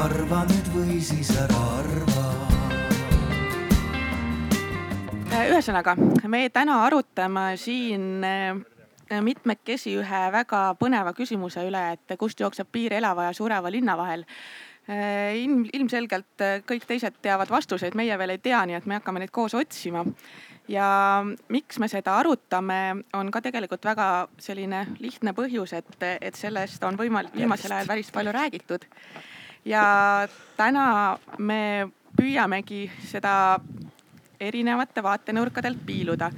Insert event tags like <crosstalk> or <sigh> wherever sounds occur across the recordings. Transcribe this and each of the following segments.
arva nüüd või siis ära arva ühesõnaga, me täna arutame siin äh, mitmekesi ühe väga põneva küsimuse üle, et kust jookseb piir elava ja sureva linna vahel. Äh, ilm, ilmselgelt äh, kõik teised teavad vastuseid, meie veel ei tea, nii et me hakkame neid koos otsima. ja miks me seda arutame, on ka tegelikult väga selline lihtne põhjus, et, et sellest on võimalik viimasel ajal päris palju räägitud. Ja täna me püüamegi seda erinevate vaatenurkadelt piiluda.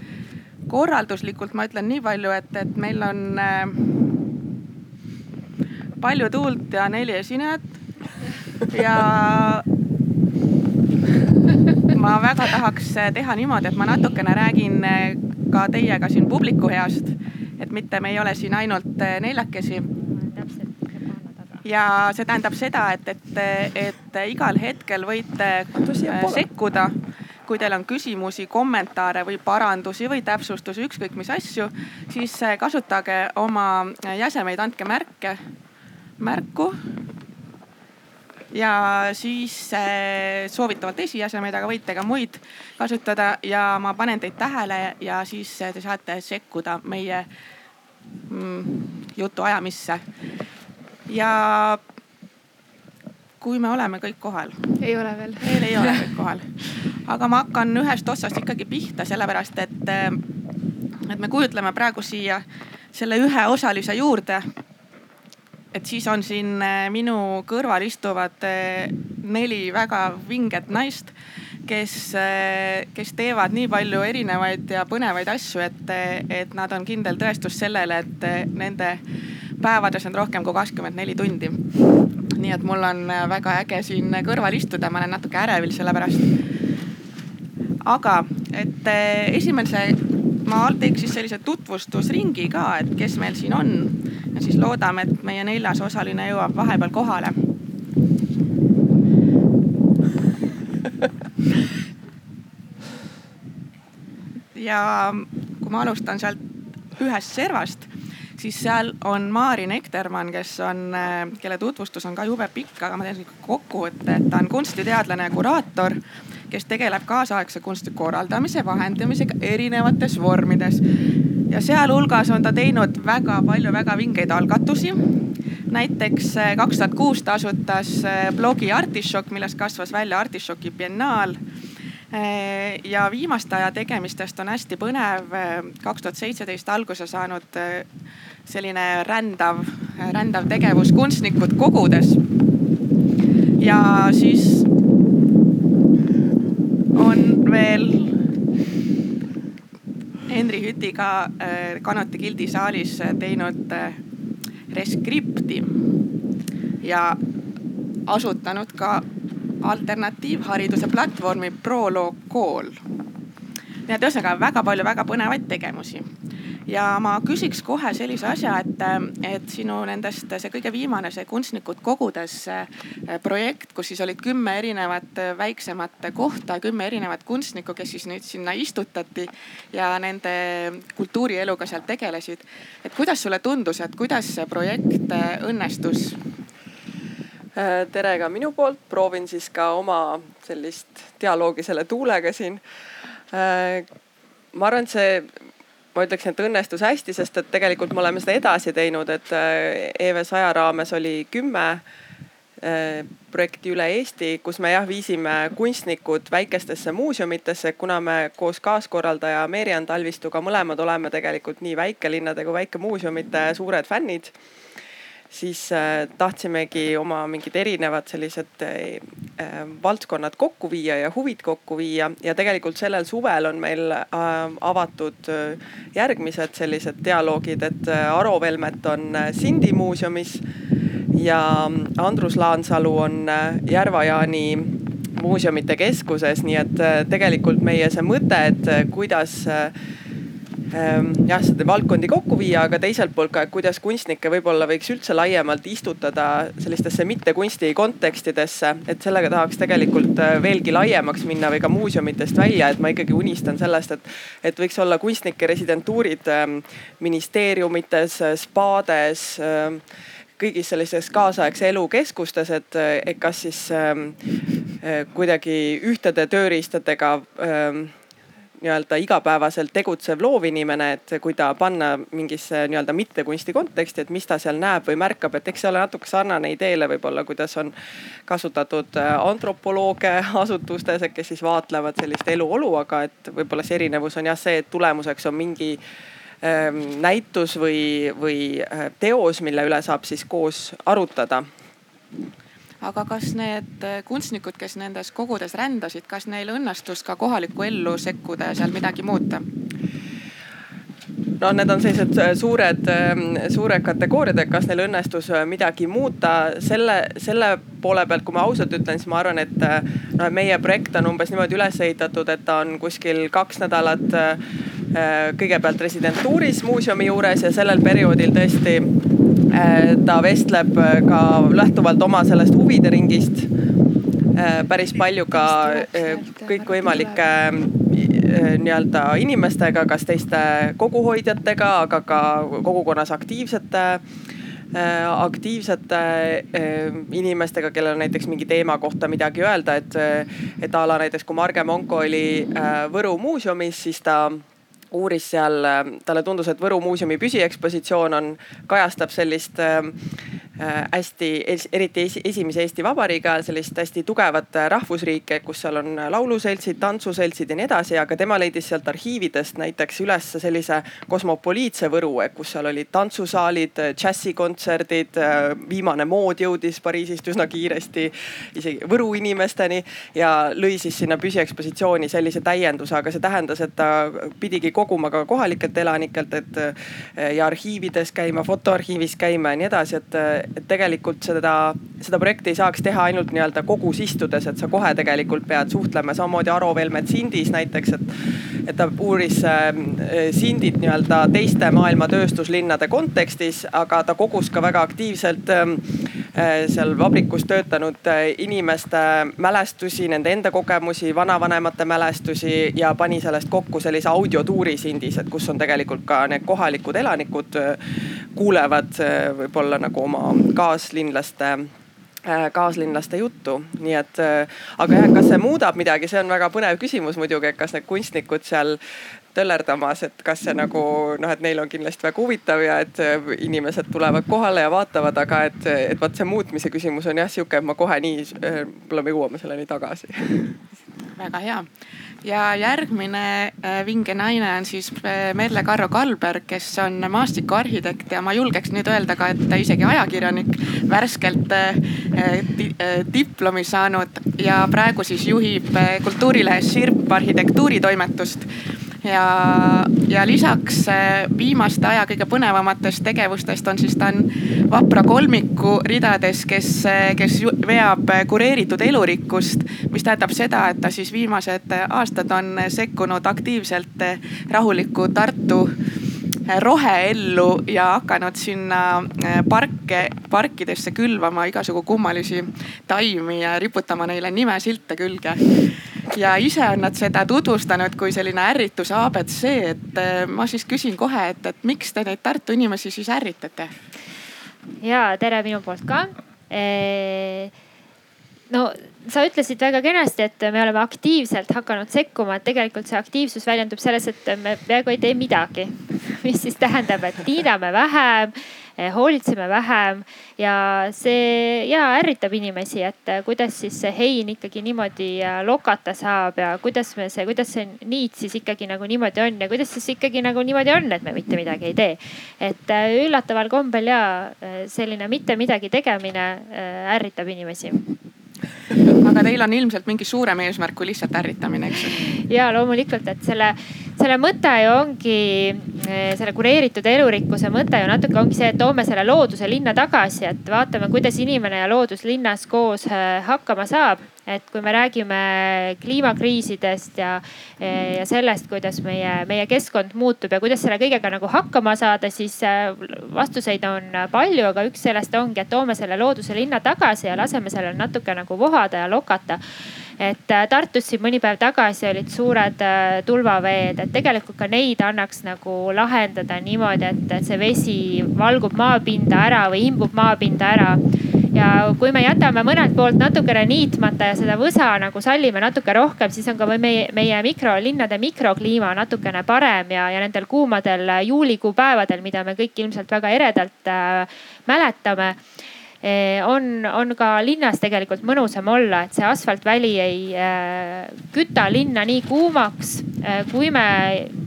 korralduslikult ma ütlen nii palju, et, et meil on äh, palju tuult ja neli esinejat. ja ma väga tahaks teha niimoodi, et ma natukene räägin äh, ka teiega siin publiku heast. et mitte me ei ole siin ainult äh, neljakesi ja see tähendab seda, et, et, et igal hetkel võite sekkuda kui teil on küsimusi, kommentaare või parandusi või täpsustusi, ükskõik mis asju, siis äh, kasutage oma äh, jäsemeid, andke märke, märku. ja siis äh, soovitavalt esijäsemeid, aga võite ka muid kasutada ja ma panen teid tähele ja siis te saate sekkuda meie mm, jutuajamisse. Ja kui me oleme kõik kohal? ei ole veel. veel ei ole kõik kohal. aga ma hakkan ühest otsast ikkagi pihta, sellepärast et, et me kujutleme praegu siia selle ühe osalise juurde. et siis on siin äh, minu kõrval istuvad äh, neli väga vinget naist, kes, kes teevad nii palju erinevaid ja põnevaid asju, et, et nad on kindel tõestus sellele, et nende päevades on rohkem kui kakskümmend neli tundi nii et mul on äh, väga äge siin kõrval istuda, ma olen natuke ärevil selle pärast. aga, et äh, esimese, ma teeks siis sellise tutvustusringi ka, et kes meil siin on. ja siis loodame, et meie neljas osaline jõuab vahepeal kohale ja kui ma alustan sealt ühest servast, siis seal on Maari Nektermann, kes on, äh, kelle tutvustus on ka jube pikk, aga ma teen kokkuvõtte, et ta on kunstiteadlane ja kuraator, kes tegeleb kaasaegse kunsti korraldamise, vahendamisega erinevates vormides. ja sealhulgas on ta teinud väga palju väga vingeid algatusi. näiteks äh, kaks tuhat kuus ta asutas äh, blogi Artišokk, millest kasvas välja Artišoki biennaal ja viimaste aja tegemistest on hästi põnev kaks tuhat seitseteist alguse saanud selline rändav, rändav tegevus kunstnikud kogudes. ja siis on veel Henri Hütiga Kanoti gildi saalis teinud reskripti ja asutanud ka alternatiivhariduse platvormi Prolog kool. nii et ühesõnaga väga palju väga põnevaid tegevusi ja ma küsiks kohe sellise asja, et, et sinu nendest see kõige viimane, see kunstnikud kogudes projekt, kus siis olid kümme erinevat väiksemat kohta, kümme erinevat kunstnikku, kes siis nüüd sinna istutati ja nende kultuurieluga seal tegelesid. et kuidas sulle tundus, et kuidas see projekt õnnestus? Tere ka minu poolt, proovin siis ka oma sellist dialoogi selle tuulega siin. Ma arvan, et see ma ütleksin, et õnnestus hästi, sest et tegelikult me oleme seda edasi teinud, et EV saja raames oli kümme äh, projekti üle Eesti, kus me jah viisime kunstnikud väikestesse muuseumitesse, kuna me koos kaaskorraldaja Meerian Talvistuga mõlemad oleme tegelikult nii väikelinnade kui väikemuuseumite suured fännid siis äh, tahtsimegi oma mingid erinevad sellised äh, äh, valdkonnad kokku viia ja huvid kokku viia. Ja tegelikult sellel suvel on meil avatud järgmised sellised dialoogid, et Aro Velmet on Sindi muuseumis ja Andrus Laansalu on Järva-Jaani muuseumite keskuses, nii et tegelikult meie see mõte, et kuidas jah, seda valdkondi kokku viia, aga teiselt poolt ka, et kuidas kunstnikke võib-olla võiks üldse laiemalt istutada sellistesse mitte kunsti kontekstidesse. et sellega tahaks tegelikult äh, veelgi laiemaks minna või ka muuseumitest välja, et ma ikkagi unistan sellest, et, et võiks olla kunstnike residentuurid ähm, ministeeriumites, spaades ähm, kõigis sellistes kaasaegse elu keskustes, et, et kas siis ähm, kuidagi ühtede tööriistadega ähm, nii-öelda igapäevaselt tegutsev loovinimene, et kui ta panna mingisse nii-öelda mittekunsti konteksti, et mis ta seal näeb või märkab, et eks see ole natuke sarnane ideele võib-olla, kuidas on kasutatud äh, antropolooge asutustes, kes siis vaatlevad sellist eluolu, aga et võib-olla see erinevus on jah see, et tulemuseks on mingi ähm, näitus või, või äh, teos, mille üle saab siis koos arutada aga kas need äh, kunstnikud, kes nendes kogudes rändasid, kas neil õnnestus ka kohalikku ellu sekkuda ja seal midagi muuta? no need on sellised äh, suured, ähm, suured kategooriad, et kas neil õnnestus äh, midagi muuta selle, selle poole pealt, kui ma ausalt ütlen, siis ma arvan, et noh, meie projekt on umbes niimoodi üles ehitatud, et ta on kuskil kaks nädalat kõigepealt residentuuris muuseumi juures ja sellel perioodil tõesti ta vestleb äh, ka lähtuvalt oma sellest huvide ringist. Äh, päris palju ka kõikvõimalike nii-öelda inimestega, kas teiste koguhoidjatega, aga ka kogukonnas aktiivsete aktiivsete inimestega, kellel on näiteks mingi teema kohta midagi öelda, et, et a la näiteks kui Marge Monko oli Võru muuseumis, siis ta uuris seal, talle tundus, et Võru muuseumi püsiekspositsioon on, kajastab sellist äh, Äh, hästi, eriti esimese Eesti Vabariigi ajal sellist hästi tugevat äh, rahvusriiki, kus seal on lauluseltsid, tantsuseltsid ja nii edasi, aga tema leidis sealt arhiividest näiteks üles sellise kosmopoliitse Võru, kus seal olid tantsusaalid, džässikontserdid. Äh, viimane mood jõudis Pariisist üsna kiiresti isegi Võru inimesteni ja lõi siis sinna püsiekspositsiooni sellise täienduse, aga see tähendas, et ta pidigi koguma ka kohalikelt elanikelt, et ja arhiivides käima, fotoarhiivis käima ja nii edasi, et et tegelikult seda, seda projekti ei saaks teha ainult nii-öelda kogus istudes, et sa kohe tegelikult pead suhtlema, samamoodi Aro Velmet Sindis näiteks, et. et ta uuris äh, Sindit nii-öelda teiste maailma tööstuslinnade kontekstis, aga ta kogus ka väga aktiivselt ähm, äh, seal vabrikus töötanud äh, inimeste mälestusi, nende enda kogemusi, vanavanemate mälestusi ja pani sellest kokku sellise audiotuuri Sindis, et kus on tegelikult ka need kohalikud elanikud kuulevad võib-olla nagu oma kaaslinlaste äh, kaaslinlaste juttu, nii et äh, aga jah, kas see muudab midagi, see on väga põnev küsimus muidugi, et kas need kunstnikud seal töllerdamas, et kas see nagu noh, et neil on kindlasti väga huvitav ja et äh, inimesed tulevad kohale ja vaatavad, aga et, et vot see muutmise küsimus on jah sihuke, et ma kohe nii, võib-olla me jõuame selleni tagasi. <laughs> väga hea. Ja järgmine äh, vinge naine on siis äh, Merle Karro Kalberg, kes on maastikuarhitekt ja ma julgeks nüüd öelda ka, et isegi ajakirjanik, värskelt äh, diplomi saanud ja praegu siis juhib kultuurilehes Sirp arhitektuuritoimetust ja, ja lisaks äh, viimaste aja kõige põnevamatest tegevustest on siis ta on vapra kolmiku ridades, kes, äh, kes veab kureeritud elurikkust. mis tähendab seda, et ta siis viimased aastad on sekkunud aktiivselt rahuliku Tartu roheellu ja hakanud sinna parke, parkidesse külvama igasugu kummalisi taimi ja riputama neile nimesilte külge ja ise on nad seda tutvustanud kui selline ärrituse abc, et äh, ma siis küsin kohe, et, et miks te neid Tartu inimesi siis ärritate? ja tere minu poolt ka. no sa ütlesid väga kenasti, et me oleme aktiivselt hakanud sekkuma, et tegelikult see aktiivsus väljendub selles, et me peaaegu ei tee midagi. Mis siis tähendab, et tiidame vähem, eh, hoolitseme vähem ja see ja ärritab inimesi, et eh, kuidas siis see hein ikkagi niimoodi eh, lokata saab ja kuidas me see, kuidas see niit siis ikkagi nagu niimoodi on ja kuidas siis ikkagi nagu niimoodi on, et me mitte midagi ei tee. et üllataval kombel ja selline mitte midagi tegemine ärritab inimesi aga teil on ilmselt mingi suurem eesmärk kui lihtsalt ärritamine, eks ju? ja loomulikult, et selle, selle mõte ju ongi, eh, selle kureeritud elurikkuse mõte ju natuke ongi see, et toome selle looduse linna tagasi, et vaatame, kuidas inimene ja loodus linnas koos eh, hakkama saab. Et kui me räägime kliimakriisidest ja, ja sellest, kuidas meie, meie keskkond muutub ja kuidas selle kõigega nagu hakkama saada, siis vastuseid on palju, aga üks sellest ongi, et toome selle looduse linna tagasi ja laseme sellel natuke nagu vohada ja lokata et äh, Tartus siin mõni päev tagasi olid suured äh, tulvaveed, et tegelikult ka neid annaks nagu lahendada niimoodi, et see vesi valgub maapinda ära või imbub maapinda ära. Ja kui me jätame mõnelt poolt natukene niitmata ja seda võsa nagu sallime natuke rohkem, siis on ka meie, meie mikrolinnade mikrokliima natukene parem ja, ja nendel kuumadel juulikuu päevadel, mida me kõik ilmselt väga eredalt äh, mäletame on, on ka linnas tegelikult mõnusam olla, et see asfaltväli ei äh, küta linna nii kuumaks äh,. kui me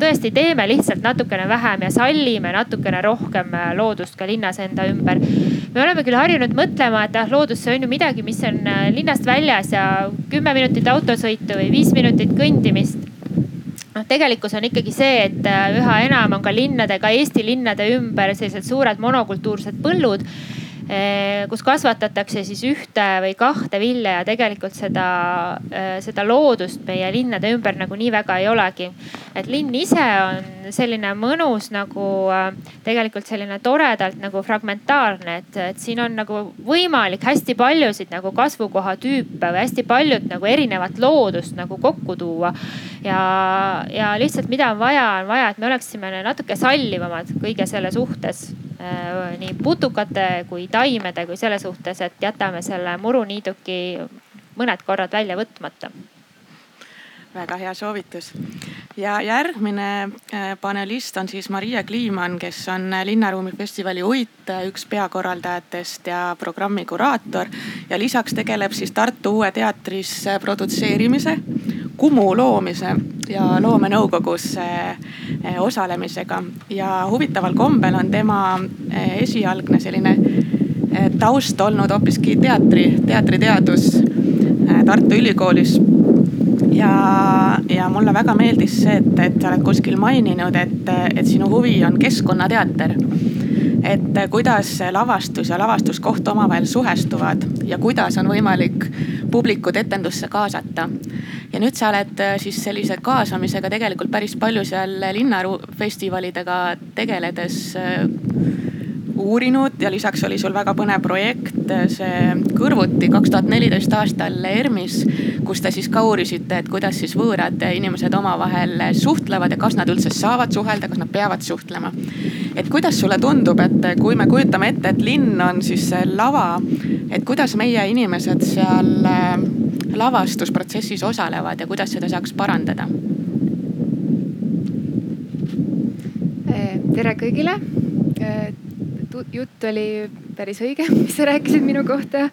tõesti teeme lihtsalt natukene vähem ja sallime natukene rohkem loodust ka linnas enda ümber. me oleme küll harjunud mõtlema, et ah loodus, see on ju midagi, mis on linnast väljas ja kümme minutit autosõitu või viis minutit kõndimist noh, tegelikkus on ikkagi see, et üha enam on ka linnade, ka Eesti linnade ümber sellised suured monokultuursed põllud Eh, kus kasvatatakse siis ühte või kahte vilja ja tegelikult seda, eh, seda loodust meie linnade ümber nagu nii väga ei olegi. et linn ise on selline mõnus nagu eh, tegelikult selline toredalt nagu fragmentaarne, et, et siin on nagu võimalik hästi paljusid nagu kasvukoha tüüpe või hästi paljud nagu erinevat loodust nagu kokku tuua. ja, ja lihtsalt, mida on vaja, on vaja, et me oleksime natuke sallivamad kõige selle suhtes nii putukate kui taimede kui selle suhtes, et jätame selle muruniiduki mõned korrad välja võtmata väga hea soovitus. ja järgmine äh, panelist on siis Maria Kliimann, kes on Linnaruumi festivali Uit üks peakorraldajatest ja programmi kuraator. ja lisaks tegeleb siis Tartu Uue Teatris produtseerimise, Kumu loomise ja loomenõukogus eh, osalemisega. ja huvitaval kombel on tema eh, esialgne selline eh, taust olnud hoopiski teatri, teatriteadus Tartu Ülikoolis ja, ja mulle väga meeldis see, et, et sa oled kuskil maininud, et, et sinu huvi on keskkonnateater et kuidas lavastus ja lavastuskoht omavahel suhestuvad ja kuidas on võimalik publikut etendusse kaasata. Ja nüüd sa oled äh, siis sellise kaasamisega tegelikult päris palju seal linnafestivalidega tegeledes äh, uurinud ja lisaks oli sul väga põnev projekt, see kõrvuti kaks tuhat neliteist aastal ERMis, kus te siis ka uurisite, et kuidas siis võõrad inimesed omavahel suhtlevad ja kas nad üldse saavad suhelda, kas nad peavad suhtlema. et kuidas sulle tundub, et kui me kujutame ette, et linn on siis see lava, et kuidas meie inimesed seal äh, lavastusprotsessis osalevad ja kuidas seda saaks parandada? tere kõigile jutt oli päris õige, <laughs> mis sa rääkisid minu kohta.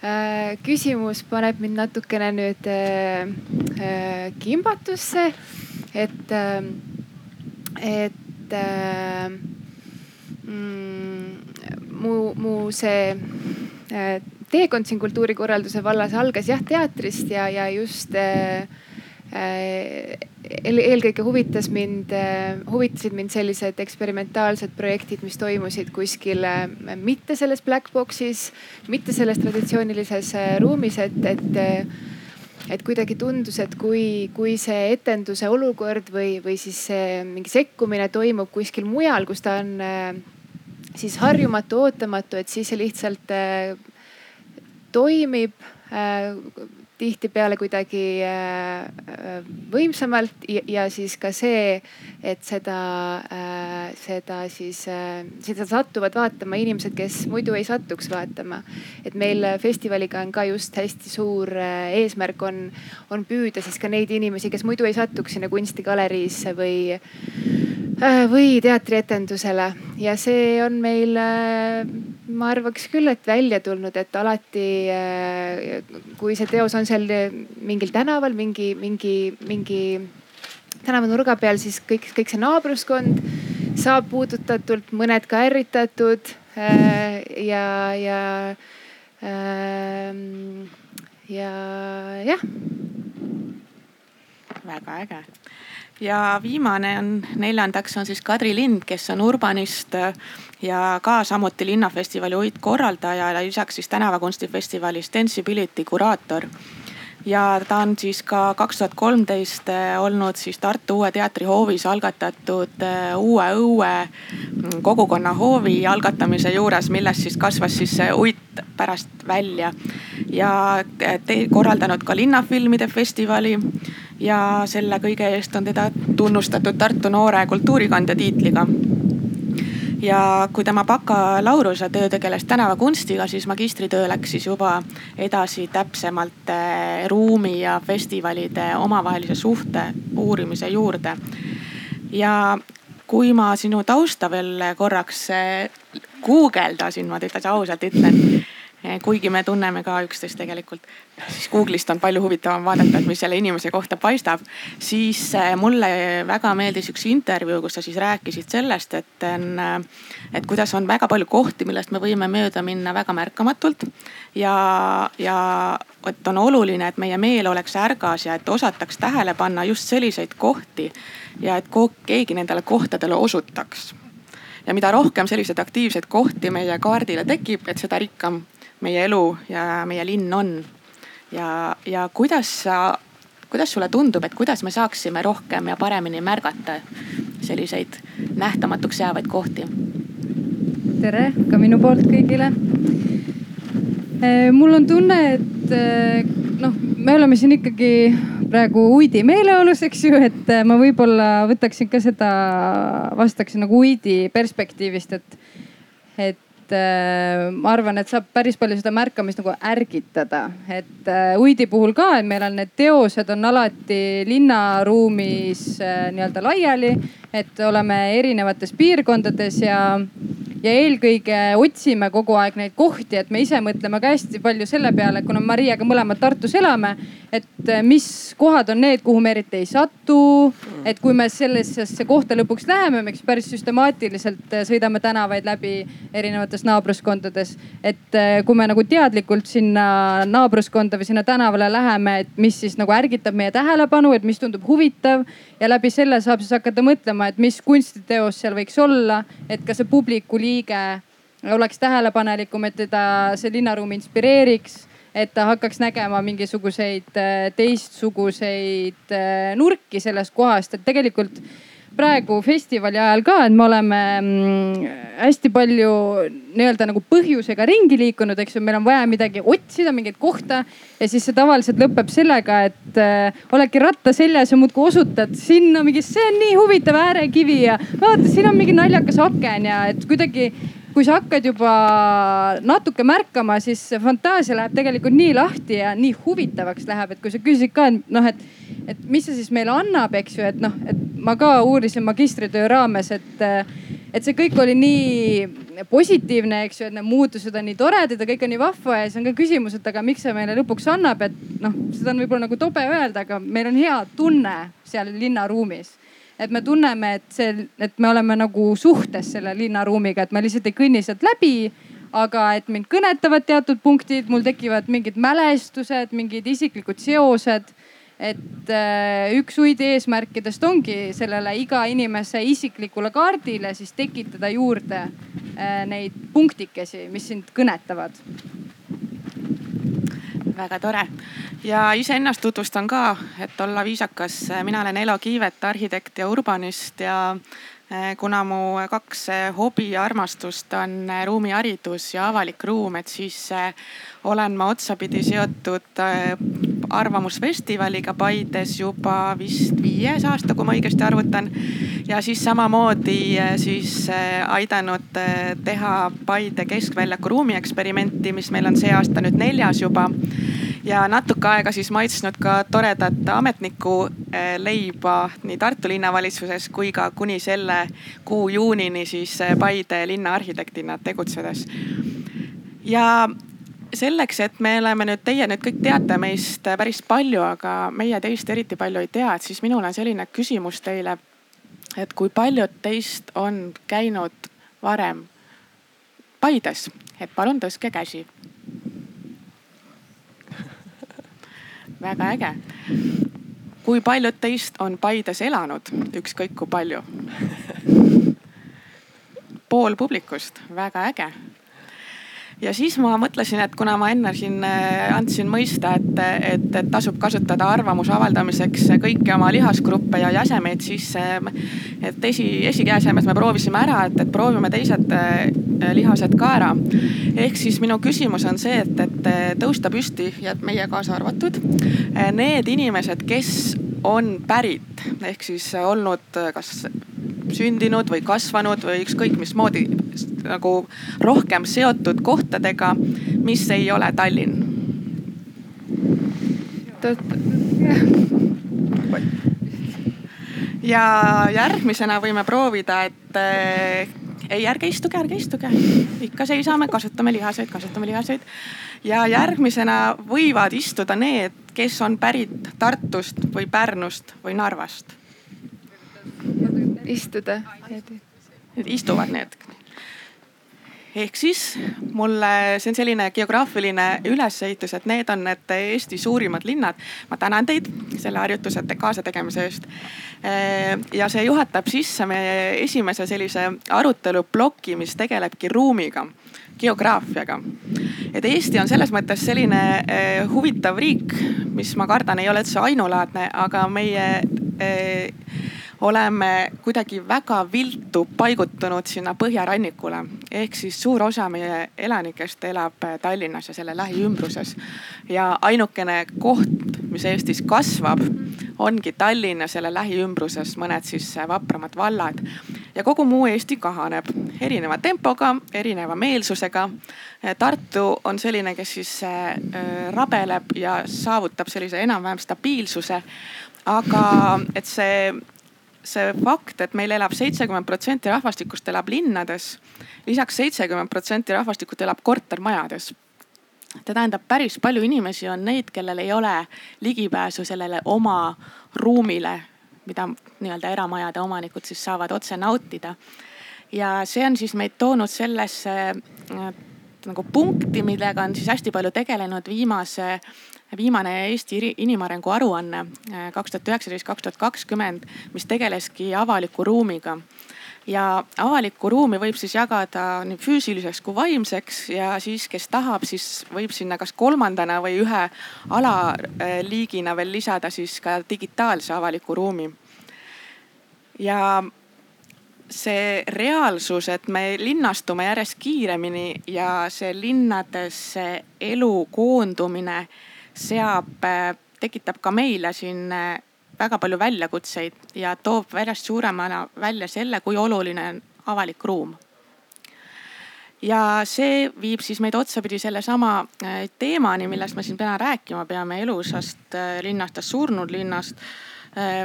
Äh, küsimus paneb mind natukene nüüd äh, äh, kimbatusse, et, et mm, mu, mu see teekond siin kultuurikorralduse vallas algas jah teatrist ja, ja just äh, eelkõige huvitas mind, huvitasid mind sellised eksperimentaalsed projektid, mis toimusid kuskil mitte selles black box'is, mitte selles traditsioonilises äh, ruumis, et, et et kuidagi tundus, et kui, kui see etenduse olukord või, või siis mingi sekkumine toimub kuskil mujal, kus ta on äh, siis harjumatu, ootamatu, et siis see lihtsalt äh, toimib tihtipeale kuidagi äh, äh, võimsamalt ja, ja siis ka see, et seda, äh, seda siis, seda satuvad vaatama inimesed, kes muidu ei satuks vaatama. et meil festivaliga on ka just hästi suur eesmärk on, on püüda siis ka neid inimesi, kes muidu ei satuks sinna kunstigaleriisse või või teatrietendusele ja see on meil ma arvaks küll, et välja tulnud, et alati kui see teos on seal mingil tänaval, mingi, mingi, mingi tänavanurga peal, siis kõik, kõik see naabruskond saab puudutatult, mõned ka ärritatud äh, ja, ja, ähm, ja jah. väga äge ja viimane on, neljandaks on siis Kadri Lind, kes on urbanist ja ka samuti linnafestivali Uit korraldaja ja lisaks siis tänavakunstifestivali Stensibility kuraator ja ta on siis ka kaks tuhat kolmteist eh, olnud siis Tartu Uue Teatri hoovis algatatud eh, uue õue mm, kogukonna hoovi algatamise juures, millest siis kasvas siis see uit pärast välja. ja te, korraldanud ka linnafilmide festivali. ja selle kõige eest on teda tunnustatud Tartu noore kultuurikandja tiitliga ja kui tema bakalaureuse töö tegeles tänavakunstiga, siis magistritöö läks siis juba edasi täpsemalt eh, ruumi ja festivalide omavahelise suhte uurimise juurde. ja kui ma sinu tausta veel korraks eh, guugeldasin, ma täitsa ausalt ütlen kuigi me tunneme ka üksteist tegelikult, siis Google'ist on palju huvitavam vaadata, et mis selle inimese kohta paistab. siis eh, mulle väga meeldis üks intervjuu, kus sa siis rääkisid sellest, et on, eh, et kuidas on väga palju kohti, millest me võime mööda minna väga märkamatult. ja, ja et on oluline, et meie meel oleks ärgas ja et osataks tähele panna just selliseid kohti ja et keegi nendele kohtadele osutaks ja mida rohkem selliseid aktiivseid kohti meie kaardile tekib, et seda rikkam meie elu ja meie linn on. ja, ja kuidas sa, kuidas sulle tundub, et kuidas me saaksime rohkem ja paremini märgata selliseid nähtamatuks jäävaid kohti? tere ka minu poolt kõigile. Eh, mul on tunne, et eh, noh, me oleme siin ikkagi praegu uidi meeleolus, eks ju, et eh, ma võib-olla võtaksin ka seda, vastaksin nagu uidi perspektiivist, et, et et äh, ma arvan, et saab päris palju seda märkamist nagu ärgitada, et äh, Uidi puhul ka, et meil on need teosed on alati linnaruumis äh, nii-öelda laiali, et oleme erinevates piirkondades ja ja eelkõige otsime kogu aeg neid kohti, et me ise mõtleme ka hästi palju selle peale, kuna Mariaga mõlemad Tartus elame, et eh, mis kohad on need, kuhu me eriti ei satu. et kui me sellisesse kohta lõpuks läheme, me eks päris süstemaatiliselt eh, sõidame tänavaid läbi erinevates naabruskondades. et eh, kui me nagu teadlikult sinna naabruskonda või sinna tänavale läheme, et mis siis nagu ärgitab meie tähelepanu, et mis tundub huvitav ja läbi selle saab siis hakata mõtlema, et mis kunstiteos seal võiks olla, et ka see publiku liin liige oleks tähelepanelikum, et teda see linnaruum inspireeriks et ta hakkaks nägema mingisuguseid äh, teistsuguseid äh, nurki sellest kohast, et tegelikult praegu festivali ajal ka, et me oleme mm, hästi palju nii-öelda nagu põhjusega ringi liikunud, eks ju, meil on vaja midagi otsida, mingit kohta. ja siis see tavaliselt lõpeb sellega, et äh, oledki ratta seljas ja muudkui osutad sinna mingi, see on nii huvitav äärekivi ja vaata, siin on mingi naljakas aken ja et kuidagi kui sa hakkad juba natuke märkama, siis fantaasia läheb tegelikult nii lahti ja nii huvitavaks läheb, et kui sa küsid ka, et noh, et, et mis see siis meile annab, eks ju, et noh, et ma ka uurisin magistritöö raames, et, et see kõik oli nii positiivne, eks ju, et need muutused on nii toredad ja kõik on nii vahva ja siis on ka küsimus, et aga miks see meile lõpuks annab, et noh, seda on võib-olla nagu tobe öelda, aga meil on hea tunne seal linnaruumis et me tunneme, et see, et me oleme nagu suhtes selle linnaruumiga, et me lihtsalt ei kõnni sealt läbi. aga et mind kõnetavad teatud punktid, mul tekivad mingid mälestused, mingid isiklikud seosed et äh, üks uidi eesmärkidest ongi sellele iga inimese isiklikule kaardile siis tekitada juurde äh, neid punktikesi, mis sind kõnetavad väga tore ja iseennast tutvustan ka, et olla viisakas. mina olen Elo Kiivet, arhitekt ja urbanist ja eh, kuna mu kaks eh, hobi ja armastust on eh, ruumiharidus ja avalik ruum, et siis olen ma otsapidi seotud Arvamusfestivaliga Paides juba vist viies aasta, kui ma õigesti arvutan. ja siis samamoodi siis aidanud teha Paide keskväljaku ruumieksperimenti, mis meil on see aasta nüüd neljas juba ja natuke aega siis maitsnud ka toredat ametniku leiba nii Tartu linnavalitsuses kui ka kuni selle kuu juunini siis Paide linnaarhitektina tegutsedes. ja selleks, et me oleme nüüd, teie nüüd kõik teate meist päris palju, aga meie teist eriti palju ei tea, et siis minul on selline küsimus teile. et kui paljud teist on käinud varem Paides, et palun tõstke käsi väga äge. kui paljud teist on Paides elanud, ükskõik kui palju? pool publikust, väga äge. Ja siis ma mõtlesin, et kuna ma enne siin äh, andsin mõista, et, et, et tasub kasutada arvamuse avaldamiseks kõiki oma lihasgruppe ja jäsemeid, siis et esi, esikäesemes me proovisime ära, et, et proovime teised äh, lihased ka ära. ehk siis minu küsimus on see, et, et tõusta püsti ja meie kaasa arvatud, need inimesed, kes on pärit ehk siis olnud kas sündinud või kasvanud või ükskõik mismoodi nagu rohkem seotud kohtadega, mis ei ole Tallinn. ja järgmisena võime proovida, et äh, ei, ärge istuge, ärge istuge, ikka seisame, kasutame lihaseid, kasutame lihaseid. ja järgmisena võivad istuda need, kes on pärit Tartust või Pärnust või Narvast istuda. Need istuvad need. ehk siis mulle, see on selline geograafiline ülesehitus, et need on need Eesti suurimad linnad. ma tänan teid selle harjutuse kaasategemise eest. ja see juhatab sisse meie esimese sellise aruteluploki, mis tegelebki ruumiga geograafiaga. et Eesti on selles mõttes selline eh, huvitav riik, mis ma kardan, ei ole üldse ainulaadne, aga meie eh, oleme kuidagi väga viltu paigutunud sinna põhjarannikule. ehk siis suur osa meie elanikest elab Tallinnas ja selle lähiümbruses. ja ainukene koht, mis Eestis kasvab, ongi Tallinn ja selle lähiümbruses mõned siis vapramad vallad. ja kogu muu Eesti kahaneb erineva tempoga, erineva meelsusega. Tartu on selline, kes siis äh, rabeleb ja saavutab sellise enam-vähem stabiilsuse aga et see see fakt, et meil elab seitsekümmend protsenti rahvastikust elab linnades, lisaks seitsekümmend protsenti rahvastikut elab kortermajades. see tähendab, päris palju inimesi on neid, kellel ei ole ligipääsu sellele oma ruumile, mida nii-öelda eramajade omanikud siis saavad otse nautida. ja see on siis meid toonud sellesse äh, nagu punkti, millega on siis hästi palju tegelenud viimase viimane Eesti inimarengu aruanne äh, kaks tuhat üheksateist, kaks tuhat kakskümmend, mis tegeleski avaliku ruumiga ja avalikku ruumi võib siis jagada nii füüsiliseks kui vaimseks ja siis, kes tahab, siis võib sinna kas kolmandana või ühe alaliigina veel lisada siis ka digitaalse avaliku ruumi. ja see reaalsus, et me linnastume järjest kiiremini ja see linnades elu koondumine seab, äh, tekitab ka meile siin äh, väga palju väljakutseid ja toob järjest suuremana välja selle, kui oluline on avalik ruum. ja see viib siis meid otsapidi sellesama äh, teemani, millest me siin täna rääkima peame, elusast linnast ja surnud linnast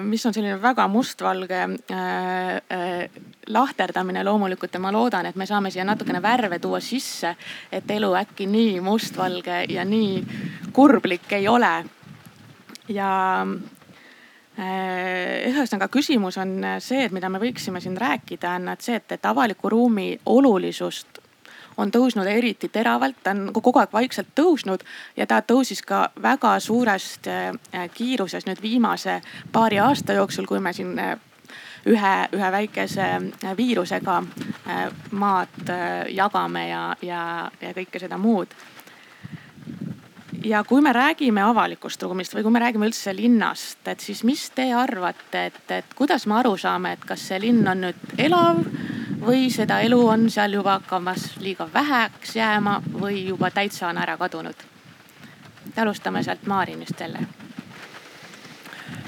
mis on selline väga mustvalge äh, äh, lahterdamine loomulikult ja ma loodan, et me saame siia natukene värve tuua sisse, et elu äkki nii mustvalge ja nii kurblik ei ole. ja ühesõnaga küsimus on see, et mida me võiksime siin rääkida, on see, et, et avaliku ruumi olulisust on tõusnud eriti teravalt, ta on kogu aeg vaikselt tõusnud ja ta tõusis ka väga suurest äh, kiiruses nüüd viimase paari aasta jooksul, kui me siin äh, ühe, ühe väikese äh, viirusega maad jagame ja, ja, ja kõike seda muud. Ja kui me räägime avalikust ruumist või kui me räägime üldse linnast, et siis mis te arvate, et, et kuidas me aru saame, et kas see linn on nüüd elav või seda elu on seal juba hakkamas liiga väheks jääma või juba täitsa on ära kadunud. alustame sealt Maarinist jälle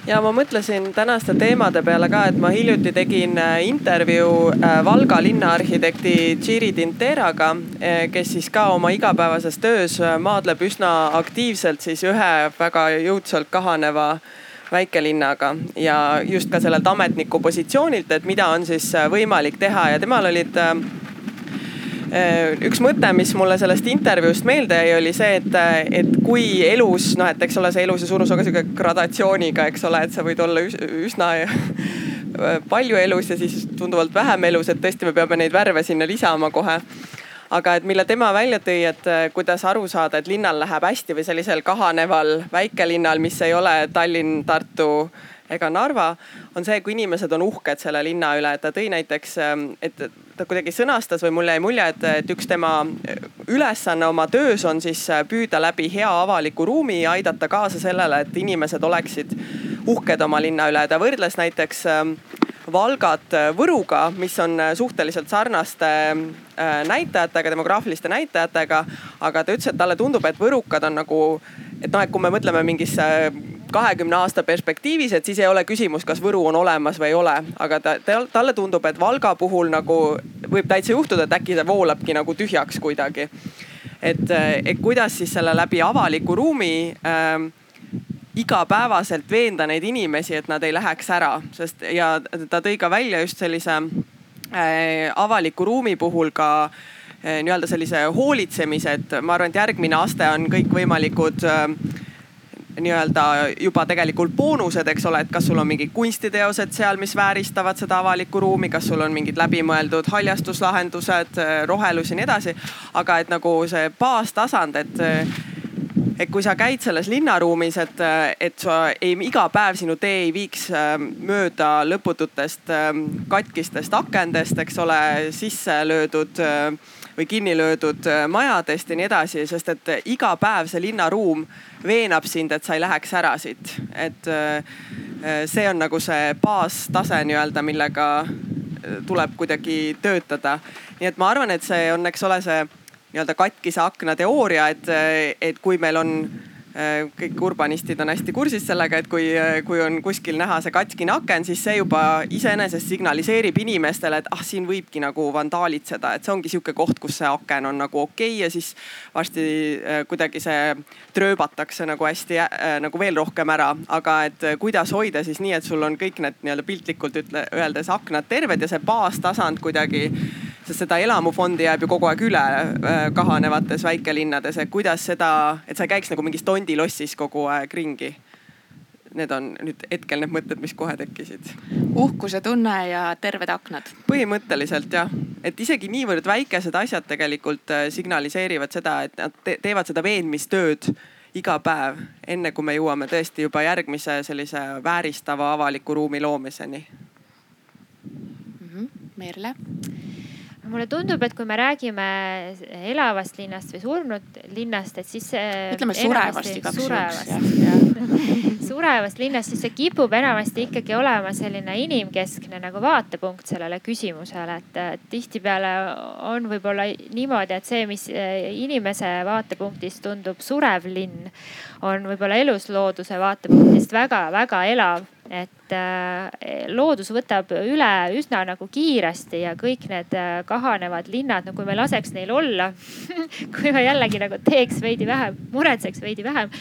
ja ma mõtlesin tänaste teemade peale ka, et ma hiljuti tegin äh, intervjuu äh, Valga linnaarhitekti Jiri Tinteraga, äh, kes siis ka oma igapäevases töös maadleb üsna aktiivselt siis ühe väga jõudsalt kahaneva väikelinnaga ja just ka sellelt ametniku positsioonilt, et mida on siis äh, võimalik teha. Ja temal olid äh, äh, üks mõte, mis mulle sellest intervjuust meelde jäi, oli see, et, et kui elus, noh, et eks ole, see elus ja surus on ka sihuke gradatsiooniga, eks ole, et sa võid olla üsna <laughs> palju elus ja siis tunduvalt vähem elus, et tõesti, me peame neid värve sinna lisama kohe aga et mille tema välja tõi, et äh, kuidas aru saada, et linnal läheb hästi või sellisel kahaneval väikelinnal, mis ei ole Tallinn, Tartu ega Narva, on see, kui inimesed on uhked selle linna üle, et ta tõi näiteks, ähm, et ta kuidagi sõnastas või mulle jäi mulje, et, et üks tema ülesanne oma töös on siis püüda läbi hea avaliku ruumi aidata kaasa sellele, et inimesed oleksid uhked oma linna üle. ta võrdles näiteks ähm, Valgat Võruga, mis on suhteliselt sarnaste äh, näitajatega, demograafiliste näitajatega. aga ta ütles, et talle tundub, et võrukad on nagu, et noh, et kui me mõtleme mingisse kahekümne aasta perspektiivis, et siis ei ole küsimus, kas Võru on olemas või ei ole. aga ta, talle tundub, et Valga puhul nagu võib täitsa juhtuda, et äkki ta voolabki nagu tühjaks kuidagi. et, et kuidas siis selle läbi avaliku ruumi äh, igapäevaselt veenda neid inimesi, et nad ei läheks ära, sest ja ta tõi ka välja just sellise äh, avaliku ruumi puhul ka äh, nii-öelda sellise hoolitsemise, et ma arvan, et järgmine aste on kõikvõimalikud äh, nii-öelda juba tegelikult boonused, eks ole, et kas sul on mingid kunstiteosed seal, mis vääristavad seda avalikku ruumi, kas sul on mingid läbimõeldud haljastuslahendused, rohelus ja nii edasi. aga et nagu see baastasand, et, et kui sa käid selles linnaruumis, et, et sa ei, iga päev sinu tee ei viiks ähm, mööda lõpututest ähm, katkistest akendest, eks ole, sisse löödud äh, või kinni löödud äh, majadest ja nii edasi, sest et iga päev see linnaruum veenab sind, et sa ei läheks ära siit. et äh, see on nagu see baastase nii-öelda, millega tuleb kuidagi töötada. nii et ma arvan, et see on, eks ole, see nii-öelda katkise akna teooria, et, et kui meil on Äh, kõik urbanistid on hästi kursis sellega, et kui, äh, kui on kuskil näha see katskine aken, siis see juba iseenesest signaliseerib inimestele, et ah, siin võibki nagu vandaalitseda, et see ongi sihuke koht, kus see aken on nagu okei okay ja siis varsti äh, kuidagi see trööbatakse nagu hästi nagu veel rohkem ära. aga et kuidas hoida siis nii, et sul on kõik need nii-öelda piltlikult ütle, öeldes aknad terved ja see baastasand kuidagi sest seda elamufondi jääb ju kogu aeg üle äh, kahanevates väikelinnades, et kuidas seda, et sa ei käiks nagu mingis tondilossis kogu aeg ringi. Need on nüüd hetkel need mõtted, mis kohe tekkisid. uhkuse tunne ja terved aknad. põhimõtteliselt jah, et isegi niivõrd väikesed asjad tegelikult äh, signaliseerivad seda, et nad te teevad seda veenmistööd iga päev, enne kui me jõuame tõesti juba järgmise sellise vääristava avaliku ruumi loomiseni mm. -hmm. Merle mulle tundub, et kui me räägime elavast linnast või surnud linnast, et siis. ütleme surevast igaks juhuks. <laughs> surevast linnast, siis see kipub enamasti ikkagi olema selline inimkeskne nagu vaatepunkt sellele küsimusele, et tihtipeale on võib-olla niimoodi, et see, mis eh, inimese vaatepunktist tundub surev linn, on võib-olla eluslooduse vaatepunktist väga-väga elav et äh, loodus võtab üle üsna nagu kiiresti ja kõik need äh, kahanevad linnad, no kui me laseks neil olla <laughs> kui me jällegi nagu teeks veidi vähem, muretseks veidi vähem,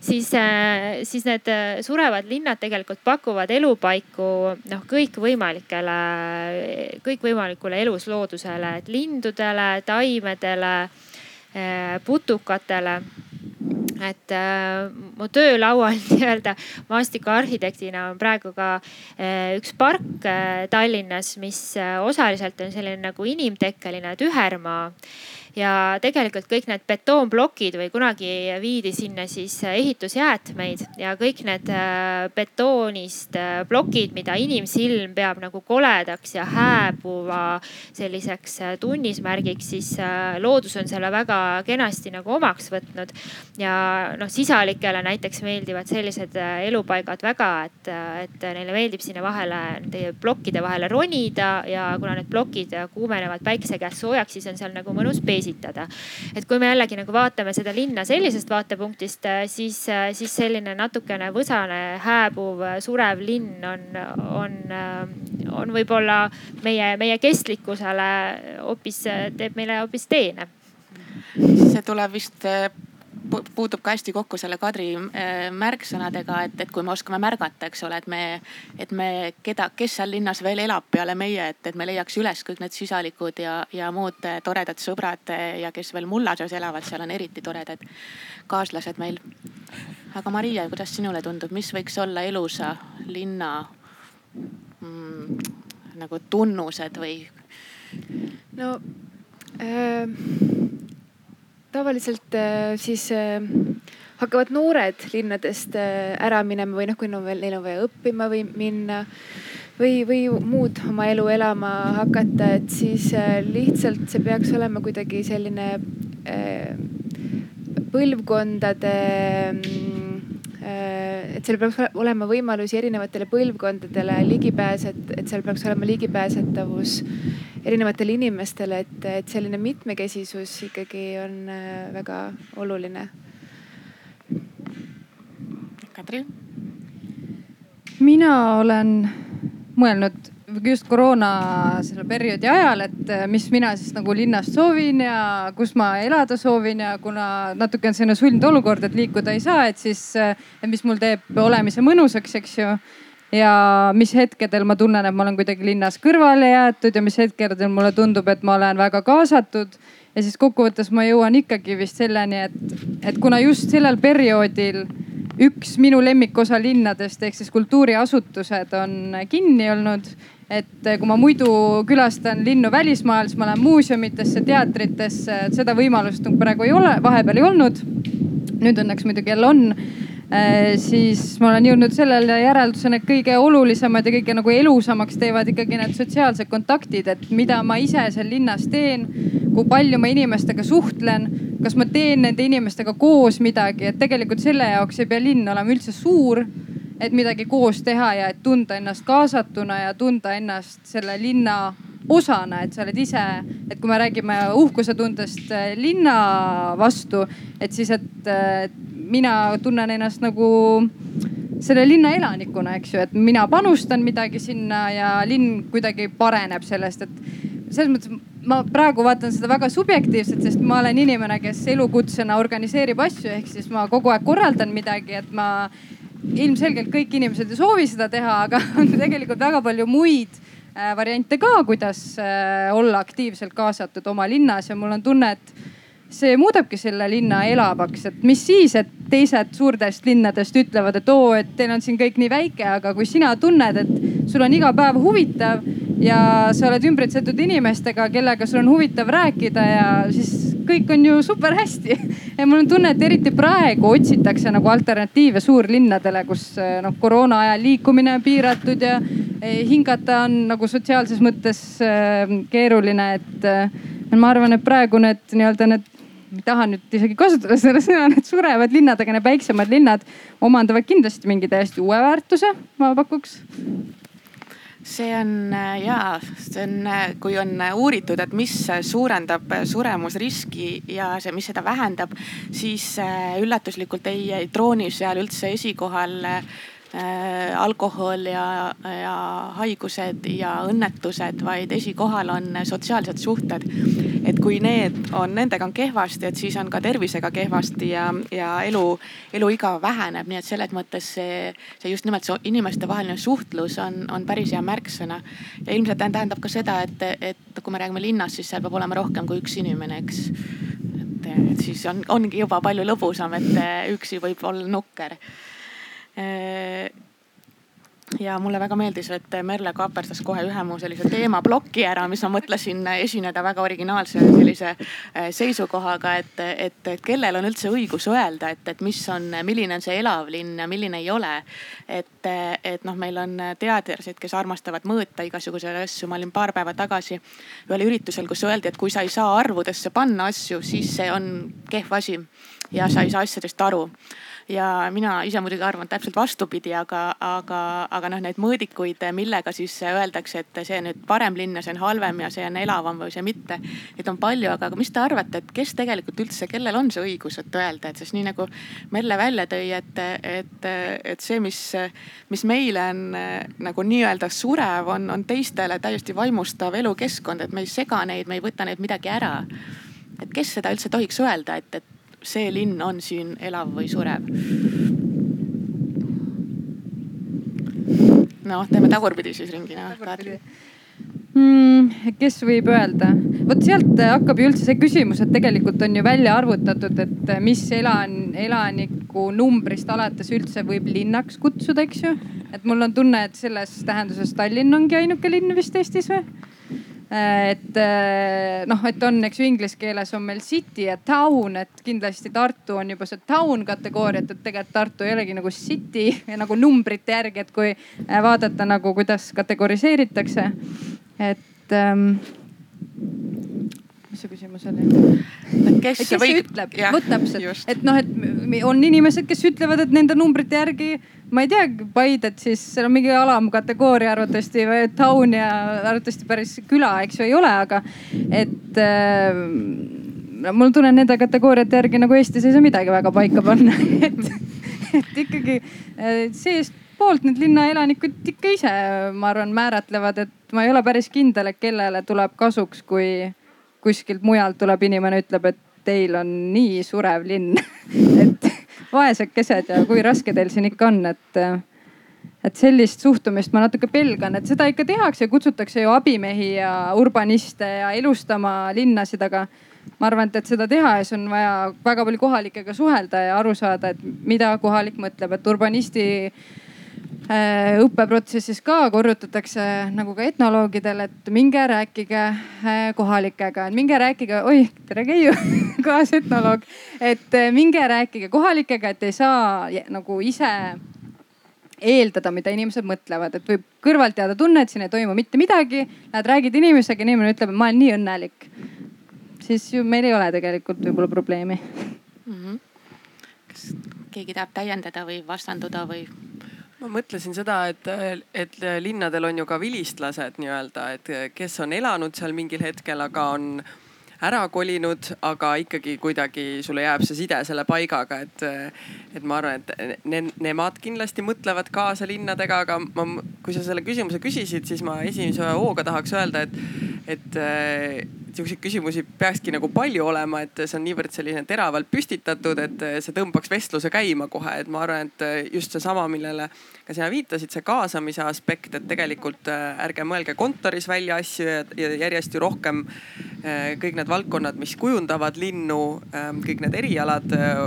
siis, äh, siis need surevad linnad tegelikult pakuvad elupaiku noh, kõikvõimalikele, kõikvõimalikule elusloodusele, et lindudele, taimedele, putukatele et äh, mu töölaual <laughs> nii-öelda maastikuarhitektina on praegu ka äh, üks park äh, Tallinnas, mis äh, osaliselt on selline nagu inimtekkeline tühermaa ja tegelikult kõik need betoonplokid või kunagi viidi sinna siis ehitusjäätmeid ja kõik need äh, betoonist äh, plokid, mida inimsilm peab nagu koledaks ja hääbuva selliseks äh, tunnismärgiks, siis loodus on selle väga kenasti nagu omaks võtnud. ja noh, sisalikele näiteks meeldivad sellised elupaigad väga, et, et neile meeldib sinna vahele, nende plokkide vahele ronida ja kuna need plokid kuumenevad päikese käes soojaks, siis on seal nagu mõnus peesitada esitada. et kui me jällegi nagu vaatame seda linna sellisest vaatepunktist, äh, siis, äh, siis selline natukene võsane, hääbuv, surev linn on, on, äh, on võib-olla meie, meie kestlikkusele hoopis, teeb meile hoopis teene see tuleb vist puutub ka hästi kokku selle Kadri äh, märksõnadega, et, et kui me oskame märgata, eks ole, et me, et me, keda, kes seal linnas veel elab peale meie, et, et me leiaks üles kõik need sisalikud ja, ja muud toredad sõbrad ja kes veel mullasöös elavad, seal on eriti toredad kaaslased meil. aga Maria, kuidas sinule tundub, mis võiks olla elusa linna mm, nagu tunnused või? no äh tavaliselt äh, siis äh, hakkavad noored linnadest äh, ära minema või noh, kui no veel neil on vaja õppima või minna, või, või muud oma elu elama hakata, et siis lihtsalt see peaks olema kuidagi selline põlvkondade mm, et seal peaks olema võimalusi erinevatele põlvkondadele ligipääs, et, et seal peaks olema ligipääsetavus erinevatele inimestele, et, et selline mitmekesisus ikkagi on väga oluline. Kadri? mina olen mõelnud just koroona selle perioodi ajal, et äh, mis mina siis nagu linnast soovin ja kus ma elada soovin ja kuna natuke on selline sundolukord, et liikuda ei saa, et siis, äh, et mis mul teeb olemise mõnusaks, eks ju. ja mis hetkedel ma tunnen, et ma olen kuidagi linnas kõrvale jäetud ja mis hetkedel mulle tundub, et ma olen väga kaasatud. ja siis kokkuvõttes ma jõuan ikkagi vist selleni, et, et kuna just sellel perioodil üks minu lemmikosa linnadest ehk siis kultuuriasutused on kinni olnud. et kui ma muidu külastan linnu välismaal, siis ma lähen muuseumitesse, teatritesse, seda võimalust praegu ei ole, vahepeal ei olnud. nüüd õnneks muidugi jälle on siis ma olen jõudnud sellele järeldusele, et kõige olulisemad ja kõige nagu elusamaks teevad ikkagi need sotsiaalsed kontaktid, et mida ma ise seal linnas teen, kui palju ma inimestega suhtlen, kas ma teen nende inimestega koos midagi, et tegelikult selle jaoks ei pea linn olema üldse suur et midagi koos teha ja et tunda ennast kaasatuna ja tunda ennast selle linna osana, et sa oled ise, et kui me räägime uhkusetundest äh, linna vastu, et siis, et mina tunnen ennast nagu selle linna elanikuna, eks ju, et mina panustan midagi sinna ja linn kuidagi pareneb sellest, et selles mõttes ma praegu vaatan seda väga subjektiivselt, sest ma olen inimene, kes elukutsena organiseerib asju, ehk siis ma kogu aeg korraldan midagi, et ma ilmselgelt kõik inimesed ei soovi seda teha, aga <laughs> on tegelikult väga palju muid äh, variante ka, kuidas äh, olla aktiivselt kaasatud oma linnas. Ja mul on tunne, et see muudabki selle linna elavaks, et mis siis, et teised suurtest linnadest ütlevad, et oo, et teil on siin kõik nii väike, aga kui sina tunned, et sul on iga päev huvitav ja sa oled ümbritsetud inimestega, kellega sul on huvitav rääkida ja siis kõik on ju super hästi. ja mul on tunne, et eriti praegu otsitakse nagu alternatiive suurlinnadele, kus noh, koroona ajal liikumine on piiratud ja eh, hingata on nagu sotsiaalses mõttes eh, keeruline, et eh, ma arvan, et praegu need nii-öelda need ei taha nüüd isegi kasutada seda sõna, need surevad linnad, aga need väiksemad linnad omandavad kindlasti mingi täiesti uue väärtuse, ma pakuks see on äh, ja, see on, äh, kui on uuritud, et mis suurendab suremusriski ja see, mis seda vähendab, siis äh, üllatuslikult ei, ei trooni seal üldse esikohal Äh, alkohol ja, ja haigused ja õnnetused, vaid esikohal on sotsiaalsed suhted. et kui need on, nendega on kehvasti, et siis on ka tervisega kehvasti ja, ja elu, eluiga väheneb, nii et selles mõttes see, see just nimelt see inimestevaheline suhtlus on, on päris hea märksõna. ja ilmselt tähendab ka seda, et, et kui me räägime linnast, siis seal peab olema rohkem kui üks inimene, eks et, siis on, ongi juba palju lõbusam, et üksi võib olla nukker Äh, ja mulle väga meeldis, et Merle kaaperdas kohe ühe mu sellise teemaploki ära, mis ma mõtlesin esineda väga originaalse sellise äh, seisukohaga, et, et, et kellel on üldse õigus öelda, et, et mis on, milline on see elav linn ja milline ei ole. et, et noh, meil on teadlased, kes armastavad mõõta igasuguseid asju. ma olin paar päeva tagasi ühel üritusel, kus öeldi, et kui sa ei saa arvudesse panna asju, siis see on kehv asi ja sa ei saa asjadest aru ja mina ise muidugi arvan täpselt vastupidi, aga, aga, aga noh, neid mõõdikuid, millega siis öeldakse, et see nüüd parem linn ja see on halvem ja see on elavam või see mitte. Neid on palju, aga mis te arvate, et kes tegelikult üldse, kellel on see õigus, et öelda, et sest nii nagu Merle välja tõi, et, et, et see, mis, mis meile on nagu nii-öelda surev, on, on teistele täiesti vaimustav elukeskkond, et me ei sega neid, me ei võta neid midagi ära. et kes seda üldse tohiks öelda, et, et see linn on siin elav või surev. noh, teeme tagurpidi siis ringi noh Kadri mm,. kes võib öelda, vot sealt hakkab ju üldse see küsimus, et tegelikult on ju välja arvutatud, et mis elan, elaniku numbrist alates üldse võib linnaks kutsuda, eks ju. et mul on tunne, et selles tähenduses Tallinn ongi ainuke linn vist Eestis või? Et noh, et on, eks ju, inglise keeles on meil city ja town, et kindlasti Tartu on juba see town kategooriat, et tegelikult Tartu ei olegi nagu city <laughs> nagu numbrite järgi, et kui vaadata nagu, kuidas kategoriseeritakse. et ähm, mis see küsimus oli? kes, kes võib... ütleb, vot täpselt, et noh, et on inimesed, kes ütlevad, et nende numbrite järgi, ma ei tea, Paidet siis, seal on mingi alamkategooria arvatavasti või town ja arvatavasti päris küla, eks ju, ei ole, aga et äh, mul tunnen nende kategooriate järgi nagu Eestis ei saa midagi väga paika panna. <laughs> Et, et ikkagi äh, seestpoolt need linnaelanikud ikka ise, ma arvan, määratlevad, et ma ei ole päris kindel, et kellele tuleb kasuks, kui kuskilt mujalt tuleb inimene, ütleb, et teil on nii surev linn <laughs> et vaesekesed ja kui raske teil siin ikka on, et, et sellist suhtumist ma natuke pelgan, et seda ikka tehakse, kutsutakse ju abimehi ja urbaniste ja elustama linnasid, aga ma arvan, et, et seda teha ja siis on vaja väga palju kohalikega suhelda ja aru saada, et mida kohalik mõtleb, et urbanisti õppeprotsessis ka korrutatakse nagu ka etnoloogidel, et minge rääkige äh, kohalikega, et minge rääkige, oih, tere Keiu <laughs> kaasetnoloog. et äh, minge rääkige kohalikega, et ei saa nagu ise eeldada, mida inimesed mõtlevad, et võib kõrvalt jääda tunne, et siin ei toimu mitte midagi. Lähed räägid inimesega, inimene ütleb, et ma olen nii õnnelik. siis ju meil ei ole tegelikult võib-olla probleemi mm. -hmm. kas keegi tahab täiendada või vastanduda või? Ma mõtlesin seda, et, et linnadel on ju ka vilistlased nii-öelda, et kes on elanud seal mingil hetkel, aga on ära kolinud, aga ikkagi kuidagi sulle jääb see side selle paigaga, et, et ma arvan, et ne, nemad kindlasti mõtlevad kaasa linnadega, aga ma, kui sa selle küsimuse küsisid, siis ma esimese hooga tahaks öelda, et, et sihukeseid küsimusi peakski nagu palju olema, et see on niivõrd selline teravalt püstitatud, et see tõmbaks vestluse käima kohe, et ma arvan, et just seesama, millele ka sina viitasid, see kaasamise aspekt, et tegelikult äh, ärge mõelge kontoris välja asju ja, järjest ju rohkem äh, kõik need valdkonnad, mis kujundavad linnu, ähm, kõik need erialad äh,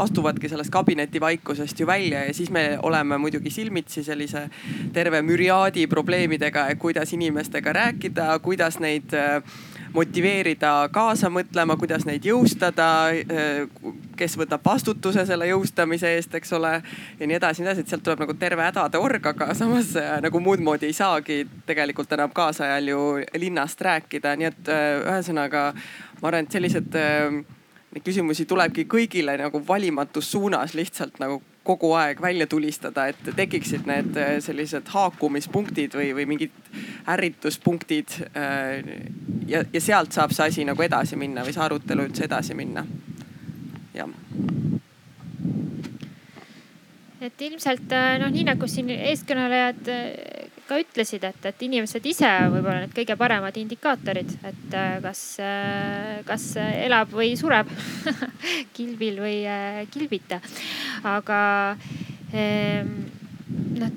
astuvadki sellest kabinetivaikusest ju välja ja siis me oleme muidugi silmitsi sellise terve müriaadi probleemidega, kuidas inimestega rääkida, kuidas neid motiveerida kaasa mõtlema, kuidas neid jõustada, kes võtab vastutuse selle jõustamise eest, eks ole. ja nii edasi, nii edasi, et sealt tuleb nagu terve hädade org, aga samas äh, nagu muud moodi ei saagi tegelikult enam kaasajal ju linnast rääkida, nii et äh, ühesõnaga ma arvan, et sellised äh, neid küsimusi tulebki kõigile nagu valimatus suunas lihtsalt nagu kogu aeg välja tulistada, et tekiksid need äh, sellised haakumispunktid või, või mingid ärrituspunktid. Äh, ja, ja sealt saab see asi nagu edasi minna või see arutelu üldse edasi minna. jah et ilmselt äh, noh, nii nagu siin eeskõnelejad ka ütlesid, et, et inimesed ise võib-olla need kõige paremad indikaatorid, et kas, kas elab või sureb <laughs> kilbil või kilbita. aga noh,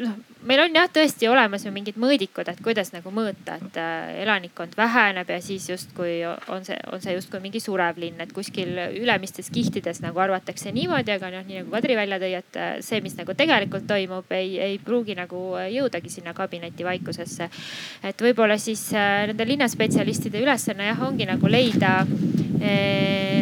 noh meil on jah tõesti olemas ju mingid mõõdikud, et kuidas nagu mõõta, et äh, elanikkond väheneb ja siis justkui on see, on see justkui mingi surev linn, et kuskil ülemistes kihtides nagu arvatakse niimoodi, aga noh, nii nagu Kadri välja tõi, et äh, see, mis nagu tegelikult toimub, ei, ei pruugi nagu jõudagi sinna kabineti vaikusesse. et võib-olla siis äh, nende linnaspetsialistide ülesanne jah, ongi nagu leida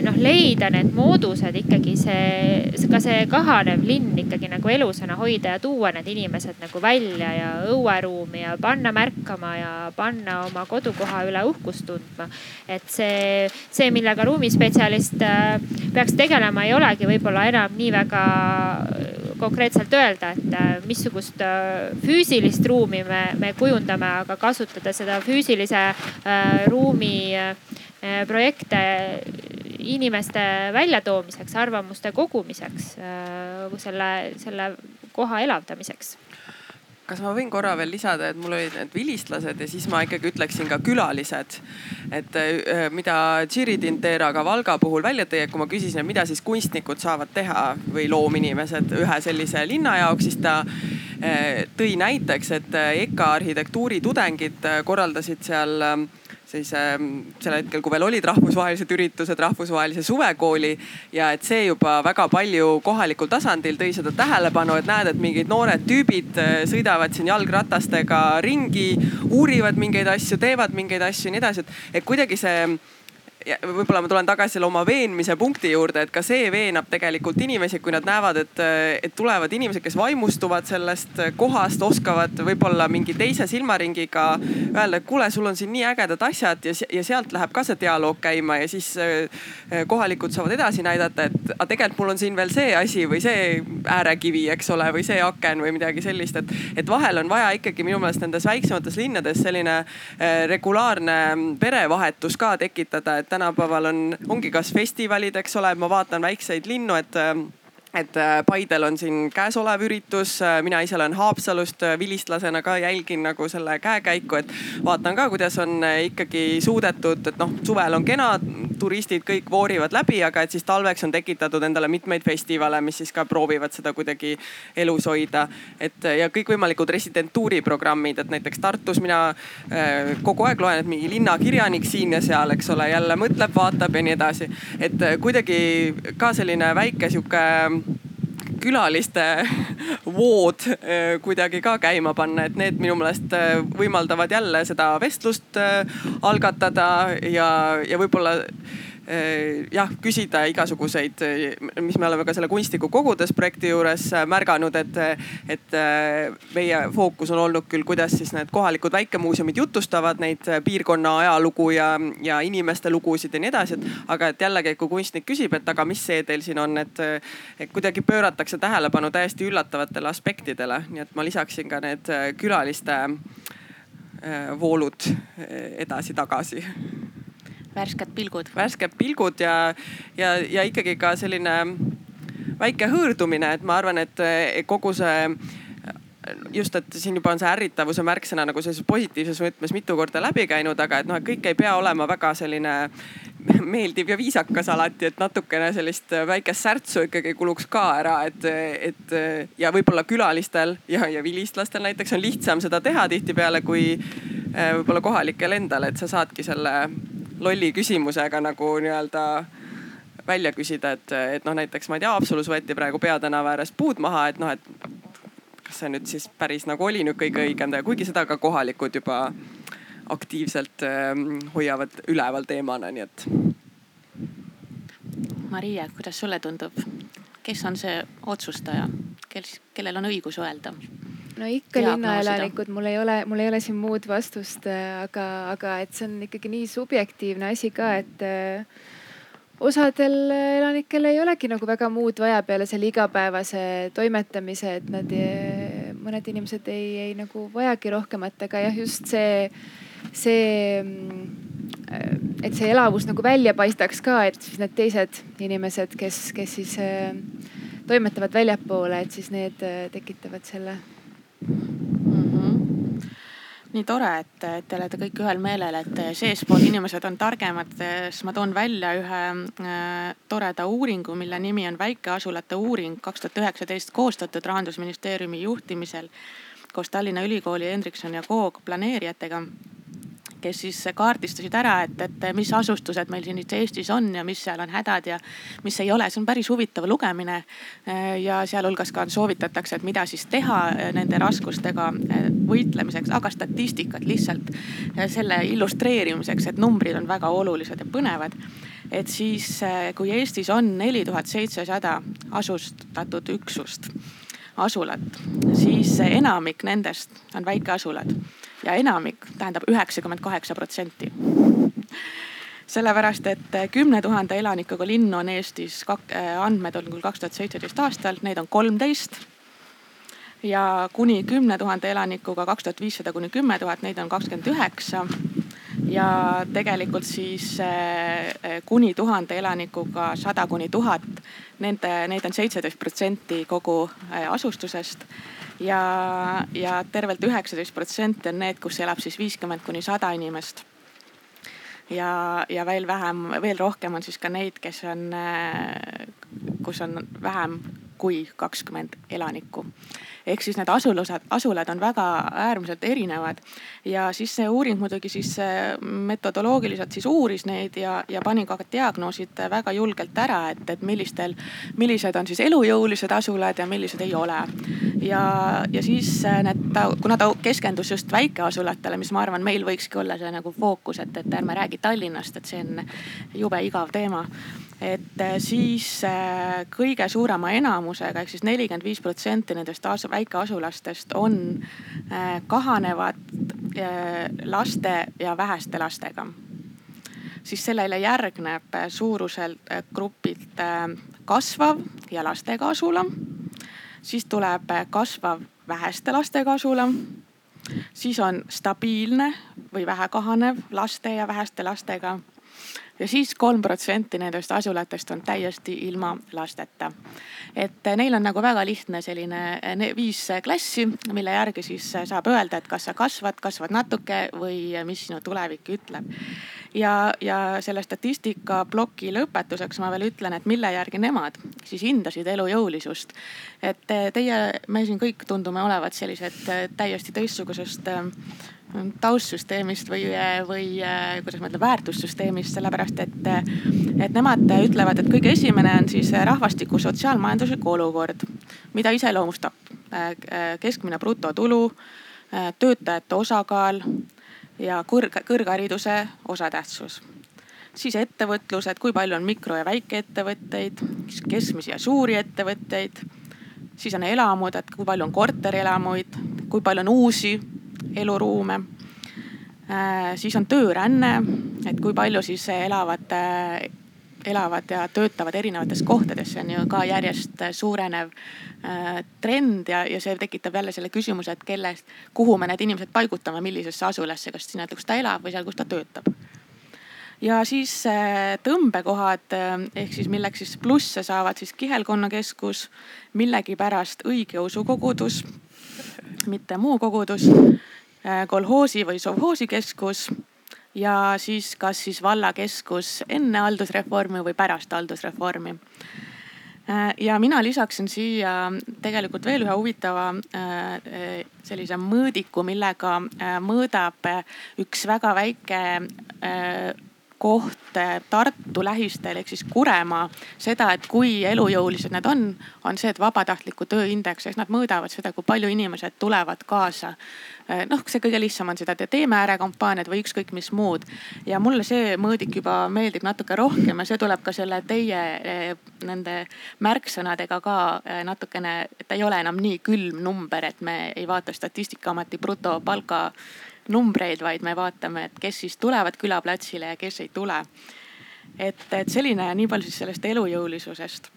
noh, leida need moodused ikkagi see, ka see kahanev linn ikkagi nagu elusana hoida ja tuua need inimesed nagu välja ja õueruumi ja panna märkama ja panna oma kodukoha üle uhkust tundma. et see, see, millega ruumispetsialist äh, peaks tegelema, ei olegi võib-olla enam nii väga konkreetselt öelda, et äh, missugust äh, füüsilist ruumi me, me kujundame, aga kasutada seda füüsilise ruumi projekte inimeste väljatoomiseks, arvamuste kogumiseks, selle, selle koha elavdamiseks kas ma võin korra veel lisada, et mul olid need vilistlased ja siis ma ikkagi ütleksin ka külalised. et äh, mida Jiri Tintera ka Valga puhul välja tõi, et kui ma küsisin, et mida siis kunstnikud saavad teha või loominimesed ühe sellise linna jaoks, siis ta äh, tõi näiteks, et EKA arhitektuuritudengid korraldasid seal siis ähm, sel hetkel, kui veel olid rahvusvahelised üritused, rahvusvahelise suvekooli ja et see juba väga palju kohalikul tasandil tõi seda tähelepanu, et näed, et mingid noored tüübid äh, sõidavad siin jalgratastega ringi, uurivad mingeid asju, teevad mingeid asju ja nii edasi, et, et kuidagi see võib-olla ma tulen tagasi selle oma veenmise punkti juurde, et ka see veenab tegelikult inimesi, kui nad näevad, et, et tulevad inimesed, kes vaimustuvad sellest kohast, oskavad võib-olla mingi teise silmaringiga öelda, et kuule, sul on siin nii ägedad asjad ja, ja sealt läheb ka see dialoog käima ja siis eh, kohalikud saavad edasi näidata, et aga tegelikult mul on siin veel see asi või see äärekivi, eks ole, või see aken või midagi sellist, et, et vahel on vaja ikkagi minu meelest nendes väiksemates linnades selline eh, regulaarne perevahetus ka tekitada, et tänapäeval on, ongi kas festivalid, eks ole, ma vaatan väikseid linnu, et et äh, Paidel on siin käesolev üritus, mina ise olen Haapsalust äh, vilistlasena ka jälgin nagu selle käekäiku, et vaatan ka, kuidas on äh, ikkagi suudetud, et noh, suvel on kena, turistid kõik voorivad läbi, aga et siis talveks on tekitatud endale mitmeid festivale, mis siis ka proovivad seda kuidagi elus hoida. et ja kõikvõimalikud residentuuriprogrammid, et näiteks Tartus mina äh, kogu aeg loen, et mingi linnakirjanik siin ja seal, eks ole, jälle mõtleb, vaatab ja nii edasi. et kuidagi ka selline väike sihuke külaliste vood äh, kuidagi ka käima panna, et need minu meelest äh, võimaldavad jälle seda vestlust äh, algatada ja, ja võib-olla jah, küsida igasuguseid, mis me oleme ka selle kunstniku kogudes projekti juures märganud, et, et äh, meie fookus on olnud küll, kuidas siis need kohalikud väikemuuseumid jutustavad neid piirkonna ajalugu ja, ja inimeste lugusid ja nii edasi, et aga et jällegi, kui kunstnik küsib, et aga mis see teil siin on, et, et kuidagi pööratakse tähelepanu täiesti üllatavatele aspektidele, nii et ma lisaksin ka need külaliste äh, voolud edasi-tagasi värsked pilgud. värsked pilgud ja, ja, ja ikkagi ka selline väike hõõrdumine, et ma arvan, et kogu see just, et siin juba on see ärritavuse märksõna nagu sellises positiivses mõttes mitu korda läbi käinud, aga et noh, et kõik ei pea olema väga selline meeldiv ja viisakas alati, et natukene sellist väikest särtsu ikkagi kuluks ka ära, et, et ja võib-olla külalistel ja, ja vilistlastel näiteks on lihtsam seda teha tihtipeale kui eh, võib-olla kohalikel endal, et sa saadki selle lolli küsimusega nagu nii-öelda välja küsida, et, et noh, näiteks ma ei tea, Haapsalus võeti praegu peatänava ääres puud maha, et noh, et kas see nüüd siis päris nagu oli nüüd kõige õigem teha, kuigi seda ka kohalikud juba aktiivselt äh, hoiavad üleval teemana, nii et. Maria, kuidas sulle tundub, kes on see otsustaja, kes, kellel on õigus öelda? No ikka linnaelanikud, mul ei ole, mul ei ole siin muud vastust, äh, aga, aga et see on ikkagi nii subjektiivne asi ka, et äh, osadel elanikel ei olegi nagu väga muud vaja peale selle igapäevase toimetamise, et nad, äh, mõned inimesed ei, ei nagu vajagi rohkemat, aga jah, just see, see, mm, et see elavus nagu välja paistaks ka, et siis need teised inimesed, kes, kes siis toimetavad väljapoole, et siis need tekitavad selle mm. Nii tore, et te olete kõik ühel meelel, et seespool inimesed on targemad, siis ma toon välja ühe äh, toreda uuringu, mille nimi on väikeasulate uuring kaks tuhat üheksateist koostatud rahandusministeeriumi juhtimisel koos Tallinna Ülikooli Hendrikson ja Koog planeerijatega kes siis kaardistasid ära, et, et mis asustused meil siin Eestis on ja mis seal on hädad ja mis ei ole. see on päris huvitav lugemine. ja sealhulgas ka soovitatakse, et mida siis teha nende raskustega võitlemiseks, aga statistikat lihtsalt selle illustreerimiseks, et numbrid on väga olulised ja põnevad et siis, kui Eestis on neli tuhat seitsesada asustatud üksust, asulat, siis enamik nendest on väikeasulad ja enamik tähendab üheksakümmend kaheksa protsenti sellepärast, et kümne tuhande elanikuga linn on Eestis, äh, andmed on küll kaks tuhat seitseteist aastal, neid on kolmteist. ja kuni kümne tuhande elanikuga kaks tuhat viissada kuni kümme tuhat, neid on kakskümmend üheksa. Ja tegelikult siis äh, kuni tuhande elanikuga sada kuni tuhat, nende, neid on seitseteist protsenti kogu äh, asustusest ja, ja tervelt üheksateist protsenti on need, kus elab siis viiskümmend kuni sada inimest. ja, ja veel vähem, veel rohkem on siis ka neid, kes on, kus on vähem kui kakskümmend elanikku ehk siis need asulused, asulad on väga äärmiselt erinevad. ja siis see uuring muidugi siis metodoloogiliselt siis uuris neid ja, ja pani ka diagnoosid väga julgelt ära, et, et millistel, millised on siis elujõulised asulad ja millised ei ole. ja, ja siis need, kuna ta keskendus just väikeasulatele, mis ma arvan, meil võikski olla see nagu fookus, et, et ärme räägi Tallinnast, et see on jube igav teema et siis äh, kõige suurema enamusega ehk siis nelikümmend viis protsenti nendest väikeasulastest on äh, kahanevad laste ja väheste lastega. siis sellele järgneb suuruselt grupilt kasvav ja lastega asula. siis tuleb kasvav väheste lastega asula siis on stabiilne või vähekahanev laste ja väheste lastega ja siis kolm protsenti nendest asulatest on täiesti ilma lasteta. et neil on nagu väga lihtne selline viis klassi, mille järgi siis saab öelda, et kas sa kasvad, kasvad natuke või mis sinu tulevik ütleb. ja, ja selle statistika ploki lõpetuseks ma veel ütlen, et mille järgi nemad siis hindasid elujõulisust. et teie, me siin kõik tundume olevat sellised täiesti teistsugusest taustsüsteemist või, või kuidas ma ütlen, väärtussüsteemist, sellepärast et, et nemad ütlevad, et kõige esimene on siis rahvastiku sotsiaalmajanduslik olukord, mida iseloomustab keskmine brutotulu, töötajate osakaal ja kõrg, kõrghariduse osatähtsus siis ettevõtlused, kui palju on mikro- ja väikeettevõtteid, keskmisi ja suuri ettevõtteid. siis on elamud, et kui palju on korterelamuid, kui palju on uusi eluruume. Äh, siis on tööränne, et kui palju siis elavad, äh, elavad ja töötavad erinevates kohtades, see on ju ka järjest suurenev äh, trend ja, ja see tekitab jälle selle küsimuse, et kellest, kuhu me need inimesed paigutame, millisesse asulasse, kas sinna, kus ta elab või seal, kus ta töötab ja siis tõmbekohad ehk siis milleks siis plusse saavad siis kihelkonnakeskus, millegipärast õigeusu kogudus, mitte muu kogudus Äh, kolhoosi või sovhoosi keskus ja siis kas siis vallakeskus enne haldusreformi või pärast haldusreformi. Äh, ja mina lisaksin siia tegelikult veel ühe huvitava äh, sellise mõõdiku, millega mõõdab üks väga väike koht Tartu lähistel ehk siis Kuremaa seda, et kui elujõulised nad on, on see, et vabatahtliku töö indeks, ehk nad mõõdavad seda, kui palju inimesed tulevad kaasa. noh, see kõige lihtsam on seda, et teeme ärakampaaniad või ükskõik mis muud. ja mulle see mõõdik juba meeldib natuke rohkem ja see tuleb ka selle teie eh, nende märksõnadega ka eh, natukene, et ei ole enam nii külm number, et me ei vaata statistikaameti brutopalga numbreid, vaid me vaatame, et kes siis tulevad külaplatsile ja kes ei tule. et, et selline nii palju siis sellest elujõulisusest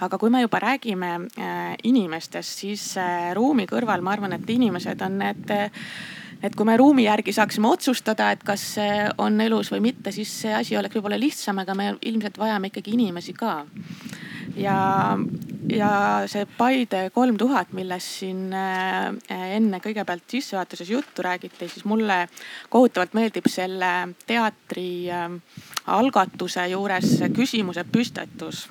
aga kui me juba räägime äh, inimestest, siis äh, ruumi kõrval ma arvan, et inimesed on need et kui me ruumi järgi saaksime otsustada, et kas see on elus või mitte, siis see asi oleks võib-olla lihtsam, aga me ilmselt vajame ikkagi inimesi ka ja, ja see Paide kolm tuhat, millest siin äh, enne kõigepealt sissejuhatuses juttu räägiti, siis mulle kohutavalt meeldib selle teatri äh, algatuse juures küsimuse püstetus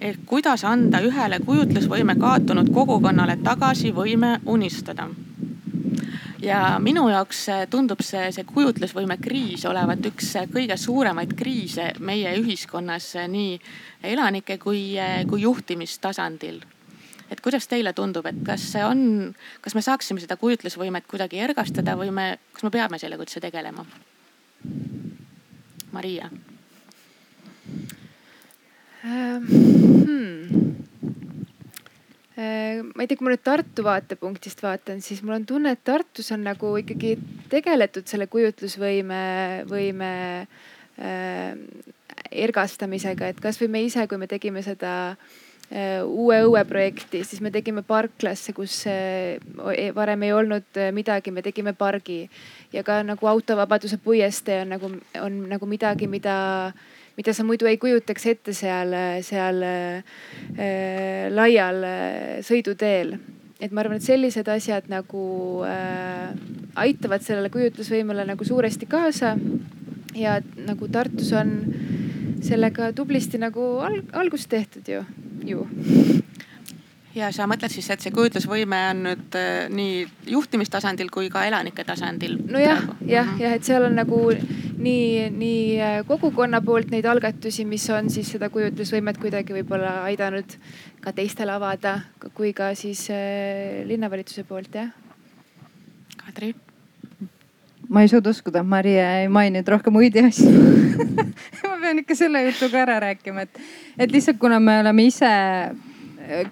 ehk kuidas anda ühele kujutlusvõime kaotunud kogukonnale tagasi võime unistada ja minu jaoks tundub see, see kujutlusvõime kriis olevat üks kõige suuremaid kriise meie ühiskonnas nii elanike kui, kui juhtimistasandil. et kuidas teile tundub, et kas see on, kas me saaksime seda kujutlusvõimet kuidagi ergastada või me, kas me peame sellega üldse tegelema? Maria ähm,. Hmm ma ei tea, kui ma nüüd Tartu vaatepunktist vaatan, siis mul on tunne, et Tartus on nagu ikkagi tegeletud selle kujutlusvõime, võime äh, ergastamisega, et kasvõi me ise, kui me tegime seda äh, uue õue projekti, siis me tegime parklasse, kus äh, e-, varem ei olnud äh, midagi, me tegime pargi. Ja ka nagu autovabaduse puiestee on nagu, on nagu midagi, mida mida sa muidu ei kujutaks ette seal, seal äh, laial äh, sõiduteel. et ma arvan, et sellised asjad nagu äh, aitavad sellele kujutlusvõimele nagu suuresti kaasa. ja nagu Tartus on sellega tublisti nagu al algust tehtud ju ju ja sa mõtled siis, et see kujutlusvõime on nüüd äh, nii juhtimistasandil kui ka elanike tasandil? nojah, jah, jah, et seal on nagu nii, nii äh, kogukonna poolt neid algatusi, mis on siis seda kujutlusvõimet kuidagi võib-olla aidanud ka teistel avada, kui ka siis äh, linnavalitsuse poolt, jah. Kadri ma ei suuda uskuda, Maria ei maininud rohkem muid asju <laughs> ma pean ikka selle jutu ka ära rääkima, et, et lihtsalt kuna me oleme ise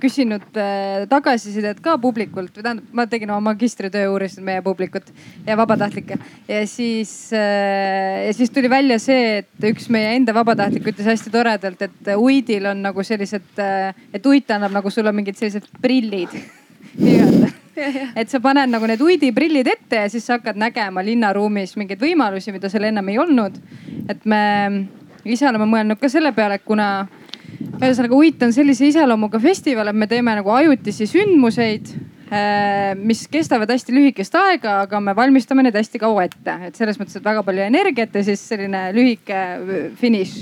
küsinud äh, tagasisidet ka publikult või tähendab, ma tegin oma magistritöö, uurisin meie publikut ja vabatahtlikke. ja siis, äh, ja siis tuli välja see, et üks meie enda vabatahtlik ütles hästi toredalt, et uitil on nagu sellised, äh, et uit annab nagu sulle mingid sellised prillid <laughs> nii-öelda et sa paned nagu need uidiprillid ette ja siis sa hakkad nägema linnaruumis mingeid võimalusi, mida seal ennem ei olnud. et me ise oleme mõelnud ka selle peale, et kuna ühesõnaga Uit on sellise iseloomuga festival, et me teeme nagu ajutisi sündmuseid mis kestavad hästi lühikest aega, aga me valmistame need hästi kaua ette, et selles mõttes, et väga palju energiat ja siis selline lühike äh, finiš.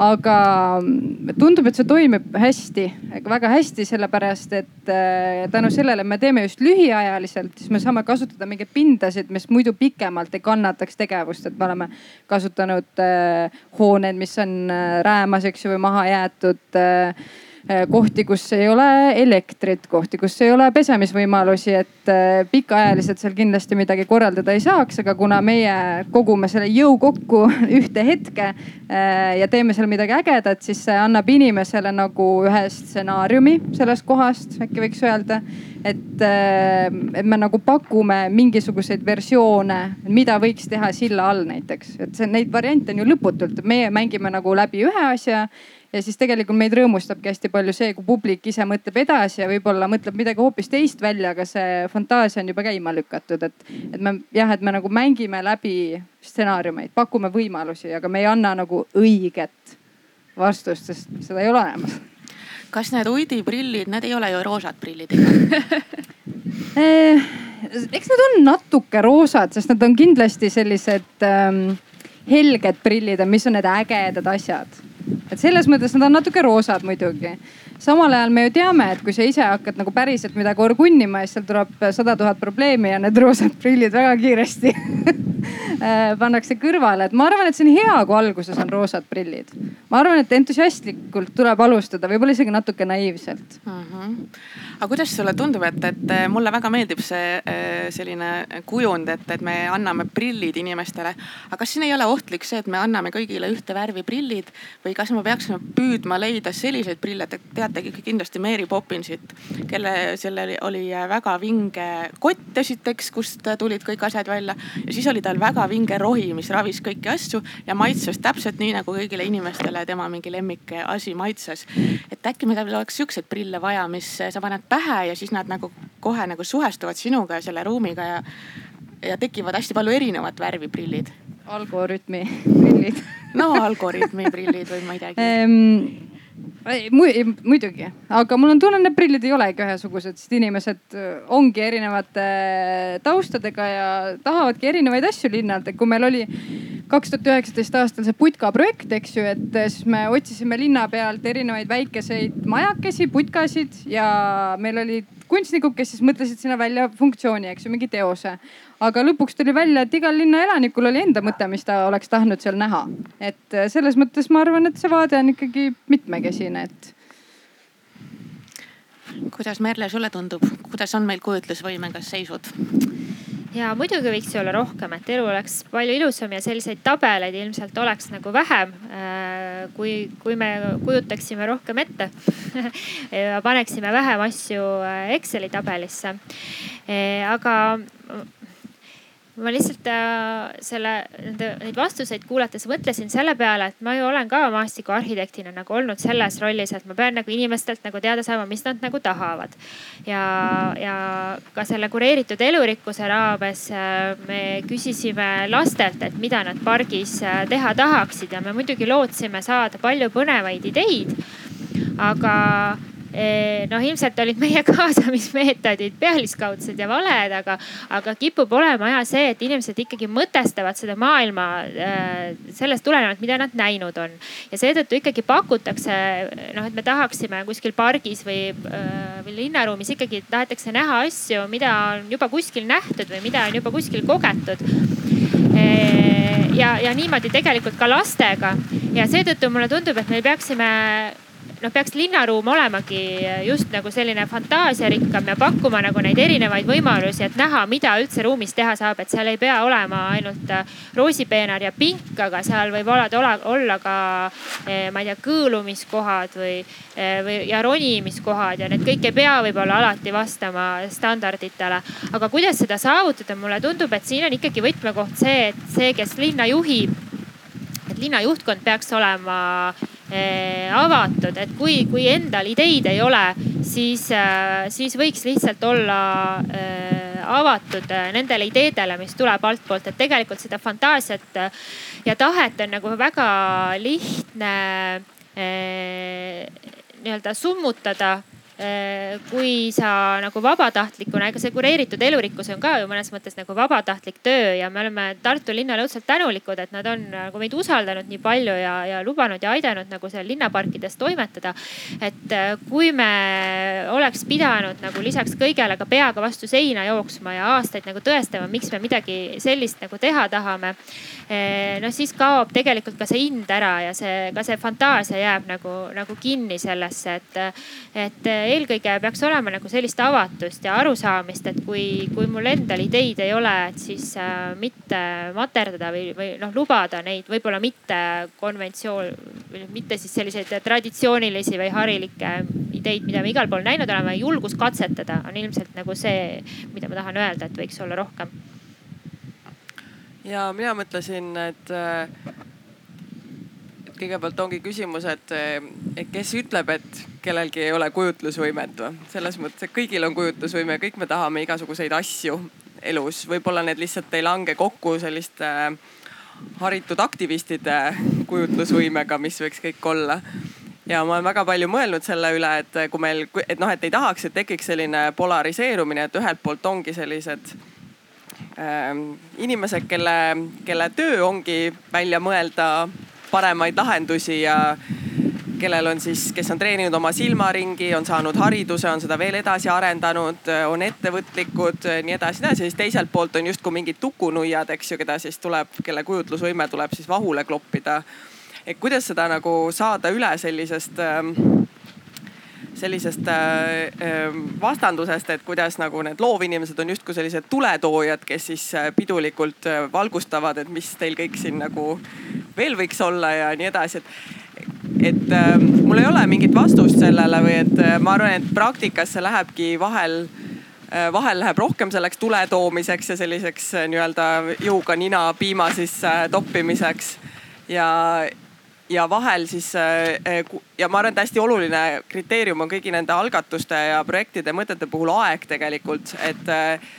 aga mm, tundub, et see toimib hästi, väga hästi, sellepärast et äh, tänu sellele me teeme just lühiajaliselt, siis me saame kasutada mingeid pindasid, mis muidu pikemalt ei kannataks tegevust, et me oleme kasutanud hooneid, mis on räämas, eks ju, või maha jäetud Äh, kohti, kus ei ole elektrit, kohti, kus ei ole pesemisvõimalusi, et äh, pikaajaliselt seal kindlasti midagi korraldada ei saaks, aga kuna meie kogume selle jõu kokku <laughs> ühte hetke äh, ja teeme seal midagi ägedat, siis see annab inimesele nagu ühe stsenaariumi sellest kohast, äkki võiks öelda. et, et me nagu pakume mingisuguseid versioone, mida võiks teha silla all näiteks, et see, neid variante on ju lõputult, meie mängime nagu läbi ühe asja ja siis tegelikult meid rõõmustabki hästi palju see, kui publik ise mõtleb edasi ja võib-olla mõtleb midagi hoopis teist välja, aga see fantaasia on juba käima lükatud, et, et me jah, et me nagu mängime läbi stsenaariumeid, pakume võimalusi, aga me ei anna nagu õiget vastust, sest seda ei ole olemas. kas need Uidi prillid, need ei ole ju roosad prillid ikka? <laughs> Eh, eks need on natuke roosad, sest nad on kindlasti sellised ähm, helged prillid, mis on need ägedad asjad et selles mõttes nad on natuke roosad muidugi. Samal ajal me ju teame, et kui sa ise hakkad nagu päriselt midagi orgunnima, siis seal tuleb sada tuhat probleemi ja need roosad prillid väga kiiresti <laughs> äh, pannakse kõrvale, et ma arvan, et see on hea, kui alguses on roosad prillid. ma arvan, et entusiastlikult tuleb alustada, võib-olla isegi natuke naiivselt mm. -hmm aga kuidas sulle tundub, et, et mulle väga meeldib see äh, selline kujund, et, et me anname prillid inimestele. aga kas siin ei ole ohtlik see, et me anname kõigile ühte värvi prillid või kas me peaksime püüdma leida selliseid prille, te teategi kindlasti Mary Poppinsit, kelle, sellel oli väga vinge kott esiteks, kust tulid kõik asjad välja ja siis oli tal väga vinge rohi, mis ravis kõiki asju ja maitses täpselt nii nagu kõigile inimestele tema mingi lemmik asi maitses. et äkki meil oleks siukseid prille vaja, mis sa paned pähe ja siis nad nagu kohe nagu suhestuvad sinuga ja selle ruumiga ja, ja tekivad hästi palju erinevat värvi prillid. Algorütmi <laughs> prillid no algoritmi prillid või ma ei teagi ehm, muidugi, aga mul on tunne, need prillid ei olegi ühesugused, sest inimesed äh, ongi erinevate taustadega ja tahavadki erinevaid asju linnalt, et kui meil oli kaks tuhat üheksateist aastal see putka projekt, eks ju, et siis me otsisime linna pealt erinevaid väikeseid majakesi, putkasid ja meil olid kunstnikud, kes siis mõtlesid sinna välja funktsiooni, eks ju, mingi teose. Aga lõpuks tuli välja, et igal linna elanikul oli enda mõte, mis ta oleks tahtnud seal näha. et selles mõttes ma arvan, et see vaade on ikkagi mitmekesine, et kuidas Merle, sulle tundub, kuidas on meil kujutlusvõimega seisud? ja muidugi võiks ju olla rohkem, et elu oleks palju ilusam ja selliseid tabeleid ilmselt oleks nagu vähem. Äh, kui, kui me kujutaksime rohkem ette <laughs> ja paneksime vähem asju äh, Exceli tabelisse. Äh, aga ma lihtsalt äh, selle, neid vastuseid kuulates mõtlesin selle peale, et ma ju olen ka maastikuarhitektina nagu olnud selles rollis, et ma pean nagu inimestelt nagu teada saama, mis nad nagu tahavad. ja, ja ka selle kureeritud elurikkuse raames äh, me küsisime lastelt, et mida nad pargis äh, teha tahaksid ja me muidugi lootsime saada palju põnevaid ideid. aga noh, ilmselt olid meie <laughs> kaasamismeetodid pealiskaudsed ja valed, aga, aga kipub olema ja see, et inimesed ikkagi mõtestavad seda maailma sellest tulenevalt, mida nad näinud on. ja seetõttu ikkagi pakutakse noh, et me tahaksime kuskil pargis või, või linnaruumis ikkagi tahetakse näha asju, mida on juba kuskil nähtud või mida on juba kuskil kogetud ja, ja niimoodi tegelikult ka lastega ja seetõttu mulle tundub, et me peaksime noh, peaks linnaruum olemagi just nagu selline fantaasiarikkam ja pakkuma nagu neid erinevaid võimalusi, et näha, mida üldse ruumis teha saab, et seal ei pea olema ainult äh, roosipeenar ja pink, aga seal võib olla, olla ka eh, ma ei tea, kõõlumiskohad või, eh, või ja ronimiskohad ja need kõik ei pea võib-olla alati vastama standarditele. aga kuidas seda saavutada, mulle tundub, et siin on ikkagi võtmekoht see, et see, kes linna juhib, et linna juhtkond peaks olema avatud, et kui, kui endal ideid ei ole, siis, eh, siis võiks lihtsalt olla eh, avatud nendele ideedele, mis tuleb altpoolt, et tegelikult seda fantaasiat ja tahet on nagu väga lihtne nii-öelda summutada kui sa nagu vabatahtlikuna, ega see kureeritud elurikkus on ka ju mõnes mõttes nagu vabatahtlik töö ja me oleme Tartu linnale õudselt tänulikud, et nad on nagu meid usaldanud nii palju ja, ja lubanud ja aidanud nagu seal linnaparkides toimetada. et äh, kui me oleks pidanud nagu lisaks kõigele ka peaga vastu seina jooksma ja aastaid nagu tõestama, miks me midagi sellist nagu teha tahame. Äh, noh, siis kaob tegelikult ka see ind ära ja see, ka see fantaasia jääb nagu, nagu kinni sellesse, et, et eelkõige peaks olema nagu sellist avatust ja arusaamist, et kui, kui mul endal ideid ei ole, et siis äh, mitte materdada või, või noh, lubada neid võib-olla mitte konventsioon, mitte siis selliseid traditsioonilisi või harilikke ideid, mida me igal pool näinud oleme. julgus katsetada on ilmselt nagu see, mida ma tahan öelda, et võiks olla rohkem. ja mina mõtlesin, et kõigepealt ongi küsimus, et, kes ütleb, et kellelgi ei ole kujutlusvõimet või? selles mõttes, et kõigil on kujutlusvõime, kõik me tahame igasuguseid asju elus, võib-olla need lihtsalt ei lange kokku selliste äh, haritud aktivistide kujutlusvõimega, mis võiks kõik olla. ja ma olen väga palju mõelnud selle üle, et kui meil, et noh, et ei tahaks, et tekiks selline polariseerumine, et ühelt poolt ongi sellised äh, inimesed, kelle, kelle töö ongi välja mõelda paremaid lahendusi ja kellel on siis, kes on treeninud oma silmaringi, on saanud hariduse, on seda veel edasi arendanud, on ettevõtlikud, nii edasi, nii edasi. siis teiselt poolt on justkui mingid tukunuiad, eks ju, keda siis tuleb, kelle kujutlusvõime tuleb siis vahule kloppida. et kuidas seda nagu saada üle sellisest ähm, sellisest äh, vastandusest, et kuidas nagu need loovinimesed on justkui sellised tuletoojad, kes siis äh, pidulikult äh, valgustavad, et mis teil kõik siin nagu veel võiks olla ja nii edasi, et et äh, mul ei ole mingit vastust sellele või et äh, ma arvan, et praktikas see lähebki vahel äh,, vahel läheb rohkem selleks tule toomiseks ja selliseks äh, nii-öelda jõuga nina piima sisse toppimiseks. ja, ja vahel siis äh, ja ma arvan, et hästi oluline kriteerium on kõigi nende algatuste ja projektide mõtete puhul aeg tegelikult, et äh,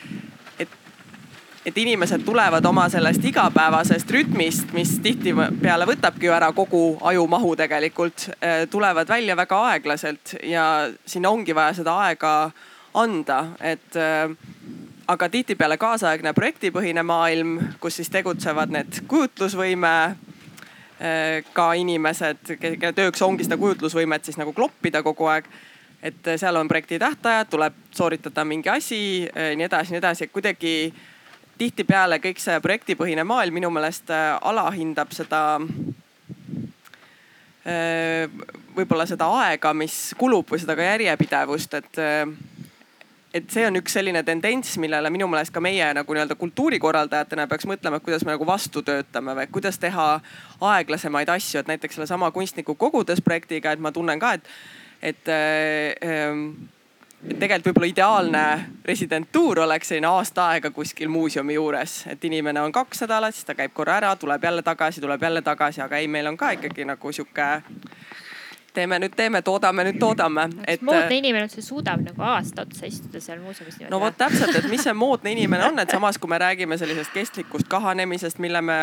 et inimesed tulevad oma sellest igapäevasest rütmist, mis tihtipeale võtabki ju ära kogu ajumahu tegelikult, äh, tulevad välja väga aeglaselt ja sinna ongi vaja seda aega anda, et aga tihtipeale kaasaegne projektipõhine maailm, kus siis tegutsevad need kujutlusvõime Äh, ka inimesed, kelle tööks ongi seda kujutlusvõimet siis nagu kloppida kogu aeg. et seal on projekti tähtajad, tuleb sooritada mingi asi, äh, nii edasi, nii edasi, et kuidagi tihtipeale kõik see projektipõhine maailm minu meelest äh, alahindab seda võib-olla seda aega, mis kulub või seda ka järjepidevust, et et see on üks selline tendents, millele minu meelest ka meie nagu nii-öelda kultuurikorraldajatena peaks mõtlema, et kuidas me nagu vastu töötame või kuidas teha aeglasemaid asju, et näiteks sellesama kunstniku kogudes projektiga, et ma tunnen ka, et, et äh, et tegelikult võib-olla ideaalne residentuur oleks selline aasta aega kuskil muuseumi juures, et inimene on kaks nädalat, siis ta käib korra ära, tuleb jälle tagasi, tuleb jälle tagasi, aga ei, meil on ka ikkagi nagu sihuke teeme nüüd, teeme, toodame nüüd, toodame. et moodne inimene üldse suudab nagu aasta otsa istuda seal muuseumis no vot täpselt, et mis see moodne <laughs> inimene on, et samas kui me räägime sellisest kestlikust kahanemisest, mille me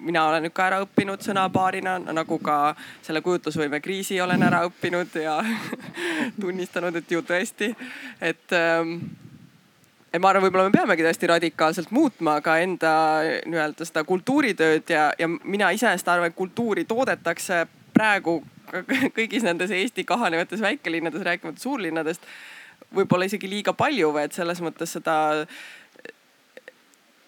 mina olen nüüd ka ära õppinud sõnapaarina, nagu ka selle kujutlusvõime kriisi olen ära õppinud ja <laughs> tunnistanud, et ju tõesti, et ähm, et ma arvan, võib-olla me peamegi tõesti radikaalselt muutma ka enda nii-öelda seda kultuuritööd ja, ja mina iseenesest arvan, et kultuuri toodetakse praegu <laughs> kõigis nendes Eesti kahanevates väikelinnades, rääkimata suurlinnadest, võib-olla isegi liiga palju või et selles mõttes seda